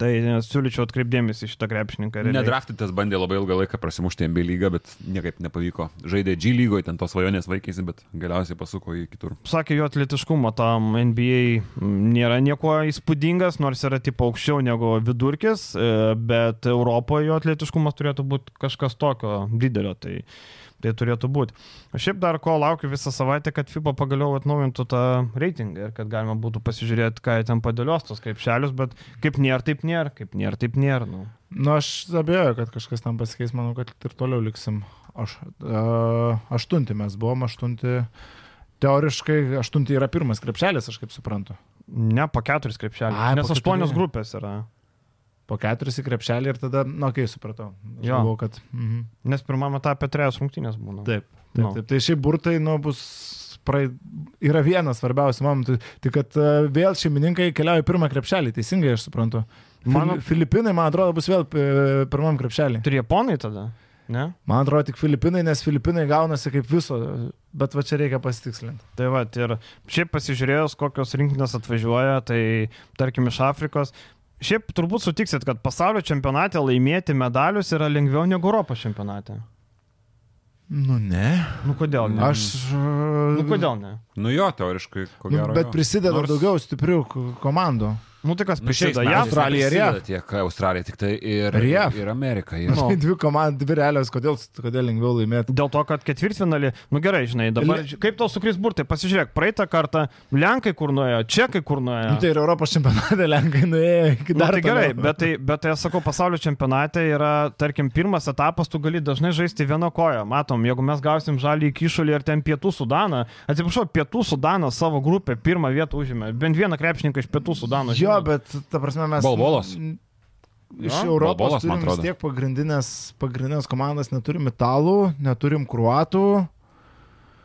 Tai siūlyčiau atkreipdėmėsi šitą krepšininką. realiai. Nedraftytas bandė labai ilgą laiką prasimušti MB lygą, bet niekaip nepavyko. Žaidė G lygoje, ten tos svajonės vaikėsi, bet galiausiai pasuko į kitur. sakė, jo atletiškumo tam NBA nėra nieko įspūdingas, nors yra tipo aukščiau negu vidurkis, e, bet Europoje jo atletiškumas turėtų būti kažkas tokio didelio. Tai, tai turėtų būti. O šiaip dar ko laukiu visą savaitę, kad FIBA pagaliau atnaujintų tą reitingą ir kad galima būtų pasižiūrėti, ką jie ten padėlios tos krepšelius, bet kaip nėra, taip nėra, kaip nėra, taip nėra. Nu. Nu, aš abejoju, kad kažkas tam pasikeis, manau, kad ir toliau liksim. Aš, uh, aštunti mes buvom, aštunti. Teoriškai aštunti yra pirmas krepšelis, aš kaip suprantu. Ne, po keturis krepšelius. Ai, Nes aštuonios grupės yra. Po keturis į krepšelį ir tada, na, nu, okei, okay, supratau. Jo. Galvau, kad... Mhm. Nes pirmame etape trejos rungtynės būna. Taip, taip, Nu. taip. Tai šiaip burtai, nu, bus. Praei... Yra vienas svarbiausių momentų, tai kad uh, vėl šeimininkai keliauja pirmą krepšelį, teisingai aš suprantu. Mano- Mano... Filipinai, man atrodo, bus vėl e, pirmam krepšelį. Turi japonai tada, ne? Man atrodo tik Filipinai, nes Filipinai gaunasi kaip viso, bet va čia reikia pasitikslinti. Tai va, ir šiaip pasižiūrėjus, kokios rinkinės atvažiuoja, tai tarkim iš Afrikos. Šiaip turbūt sutiksit, kad pasaulio čempionate laimėti medalius yra lengviau negu Europos čempionate. Nu ne. Nu kodėl ne? Aš. Nu kodėl ne? Nu jo, teoriškai, ko Nu, gero. bet jo. prisideda Nors- daugiau stiprių komandų. Nu tai kas Nu, metais JAV? Australija ir JAV. Tiek Australija, tik tai ir, Ir ir Amerika. Ir... Nu. Tai dvi komandos, dvi realios, kodėl, kodėl lengviau laimėti. Dėl to, kad ketvirtfinalį, nu gerai, žinai, dabar Le- kaip tau sukris burtai, pasižiūrėk, praeitą kartą Lenkai kur nuėjo, Čekai kur nuėjo. Nu, tai ir Europos čempionate Lenkai nuėjo iki Nu, dar tai gerai, bet tai, bet tai aš sakau, pasaulio čempionate yra, tarkim, pirmas etapas, tu gali dažnai žaisti vieno kojo. Matom, jeigu mes gausim žalį kišulį ir ten pietų Sudaną, atsiprašau, pietų Sudanas savo grupę pirmą vietą užėmė. Bent vieną krepšininką iš pietų Sudano. Jo, žinau. bet ta prasme mes. Balbolos. Iš Jo, Europos Balbolos, man turim vis tiek pagrindinės, pagrindinės komandas, neturim italų, neturim kruatų,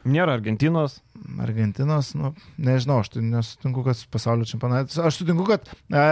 Nėra Argentinos. Argentinos, nu, nežinau, aš tai nesutinku, kad pasaulio čempionatas. Aš sutinku, kad e,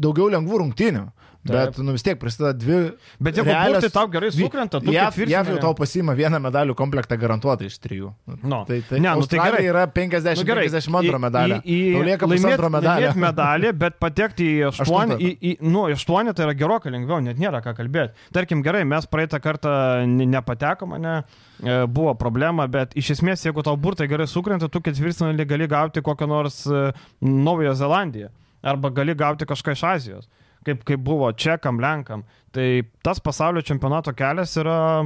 daugiau lengvų rungtynių. Bet, nu vis tiek prisideda dvi. Bet jeigu realios- burtai tau gerai sukrenta, tu JAV, JAV jau tau pasima vieną medalių komplektą garantuotai iš trijų. Nu. Tai, tai, Ne, nu tai gerai. yra 50-52 medalio. Į, į, Tau lieka laimėt- pusantro medalio. laimėt medalį, bet patekti į aštuonį, Aštuntą. į, į, nu, aštuonį tai yra gerokai lengviau, net nėra ką kalbėti. Tarkim, gerai, mes praeitą kartą ne- nepatekom, ne, e, buvo problema, bet iš esmės, jeigu tau burtai gerai sukrenta, tu ketvirtfinalį gali gauti kokią nors e, Naująją Zelandiją arba gali gauti kažką iš Azijos. Kaip, kaip buvo čekam, lenkam. Tai tas pasaulio čempionato kelias yra,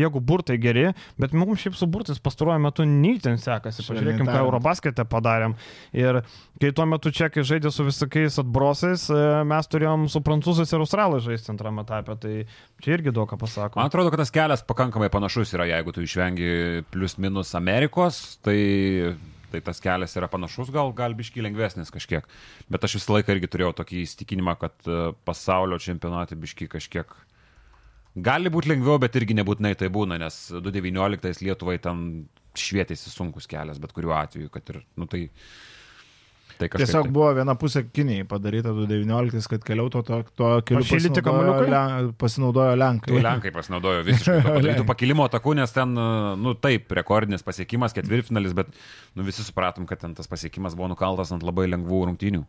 jeigu burtai geri, bet mums šiaip su burtais pastaruoju metu neįtin sekasi. Pažiūrėkime, ką. Eurobaskete padarėm. Ir kai tuo metu čekai žaidė su visokiais atbrosais, e, mes turėjom su prancūzais ir australais žaisti antrame etape. Tai čia irgi daug ką pasako. Man atrodo, kad tas kelias pakankamai panašus yra, jeigu tu išvengi plius minus Amerikos, tai, tai tas kelias yra panašus, gal, gal biški lengvesnis kažkiek. Bet aš visą laiką irgi turėjau tokį įstikinimą, kad e, pasaulio čempionate biški kažkiek gali būti lengviau, bet irgi nebūtinai tai būna, nes 2019 Lietuvai ten švietėsi sunkus kelias, bet kuriuo atveju, kad ir, nu tai... Tai Tiesiog tai. buvo viena pusė Kinijai padaryta 2019, kad keliautų to, to keliu Pašildyti pasinaudojo kamuoliukai? Le, pasinaudojo Lenkai. Tu Lenkai pasinaudojo visiškai to padarytų pakilimo takų, nes ten, nu taip, rekordinis pasiekimas, ketvirtfinalis, bet nu, visi supratom, kad ten tas pasiekimas buvo nukaltas ant labai lengvų rungtynių.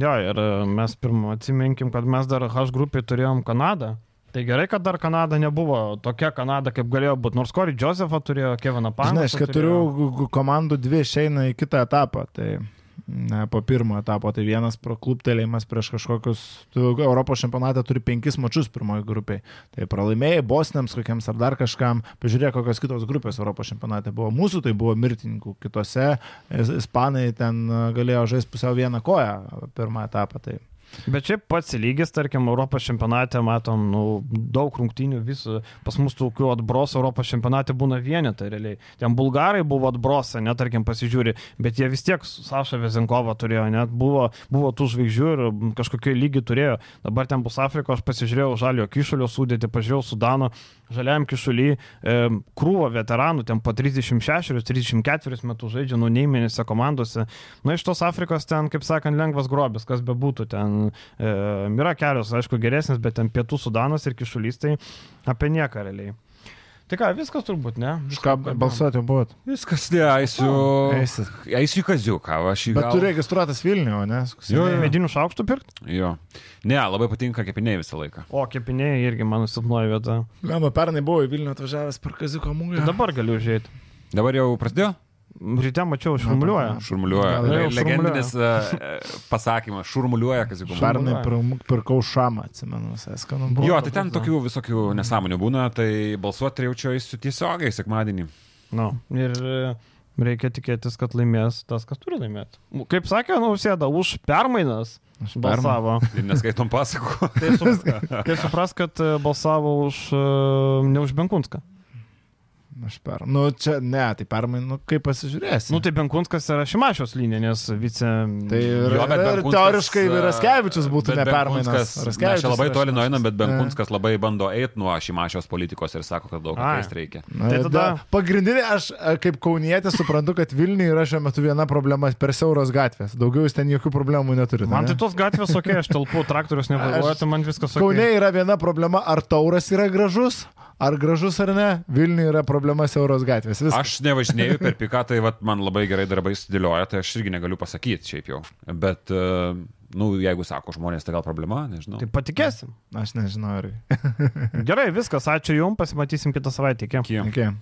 Jo, ir e, mes pirmą atsiminkim, kad mes dar H grupiai turėjom Kanadą. Tai gerai, kad dar Kanada nebuvo tokia Kanada, kaip galėjo būti. Nors Corey Josephą turėjo, Keviną Paną. Žinai, iš keturių komandų dvi išeina į kitą etapą. Tai ne, po pirmo etapo, tai vienas prokluptelėjimas prieš kažkokius, tu Europos čempionate turi penkis mačius pirmoji grupiai. Tai pralaimėjai Bosniams kokiems ar dar kažkam, pažiūrėk, kokios kitos grupės Europos čempionate buvo. Mūsų tai buvo mirtininkų, kitose is- Ispanai ten e, galėjo žaisti pusiau vieną koją pirmą etapą. Tai. Bet šiaip pats lygis, tarkim, Europos čempionate matom nu, daug rungtynių, vis pas mus tokių atbros Europos čempionate būna vienetai realiai. Ten bulgarai buvo atbrosę, net tarkim pasižiūri, bet jie vis tiek Saša Vezenkovą turėjo, net buvo, buvo tų žvaigždžių ir kažkokio lygį turėjo. Dabar ten bus Afriko, aš pasižiūrėjau žalio kišulio sudėti, pažiūrėjau Sudano, žaliam kišulį, e, krūvo veteranų, ten po 36-34 metų žaidžia, nu neįmenėse komandose. Na, iš tos Afrikos ten, kaip sakant, lengvas grobis, kas bebūtų. Ten e, yra kelios, aišku, geresnis, bet ten pietų Sudanas ir kišulys, tai apie nieką realiai. Tai ką, viskas turbūt, ne? Už ką balsuoti buvot? Viskas, ne, eisiu. Eisit. Eisiu į kaziuką, aš į... Bet tu registruotas Vilniuje, ne? Jo, jo. Medinių šaukštų pirkti? Jo. Ne, labai patinka kepiniai visą laiką. O, kepiniai irgi mano silpnoji vieta. Mano pernai buvo į Vilnių atvažiavęs per Kaziko Tai mūgį. dabar galiu užėjti. Dabar jau prasidėjo? Ryte mačiau, šurmuliuoja. Šurmuliuoja. Jau Le- Legendinis e, pasakymas. Šurmuliuoja, kas įgumo. Pernai pirkau šamą, atsimenu, visai skanu buvo. Jo, tai ten tokių visokių nesąmonių būna, tai balsuoti jaučiu eisiu tiesiogiai sekmadienį. Nu, ir e, reikia tikėtis, kad laimės tas, kas turi laimėti. Kaip sakė, nausėda, už permainas Aš balsavo. Ir neskaitom pasakų. Tai, su, tai supras, kad e, balsavo už, e, ne už Benkunską. Aš per. Nu, čia ne, tai permainų, nu, kaip pasižiūrėsi. Nu tai Benkunskas yra Šimašios linija, nes vice... Tai ir, Jo, ir Benkunskas, teoriškai e, Raskevičius būtų ne permainas. Benkunskas- Mes čia labai toli nueinam, bet Benkunskas labai bando eiti nuo šimašios politikos ir sako, kad daug keisti reikia. Na, Tai tada-. Pagrindinė, aš e, kaip kaunietė suprantu, kad Vilniuje yra šiuo metu viena problema per siauros gatvės. Daugiau jūs ten jokių problemų neturite. Man tai ne? tos gatvės, okei, okay, aš talpu, traktorius nevairuoju, tai man viskas Kaune okei. yra viena problema, ar tauras yra gražus, ar gražus ar ne. Vilniuje yra problema siauros gatvės. Viskas. Aš nevažinėjau per piką, tai vat, man labai gerai darbai sudėlioja, tai aš irgi negaliu pasakyti šiaip jau. Bet, e, nu, jeigu sako žmonės, tai gal problema, nežinau. Tai patikėsim. Aš nežinau, ar. Gerai, viskas, ačiū Jums, pasimatysim kitą savaitę. Iki. Okay.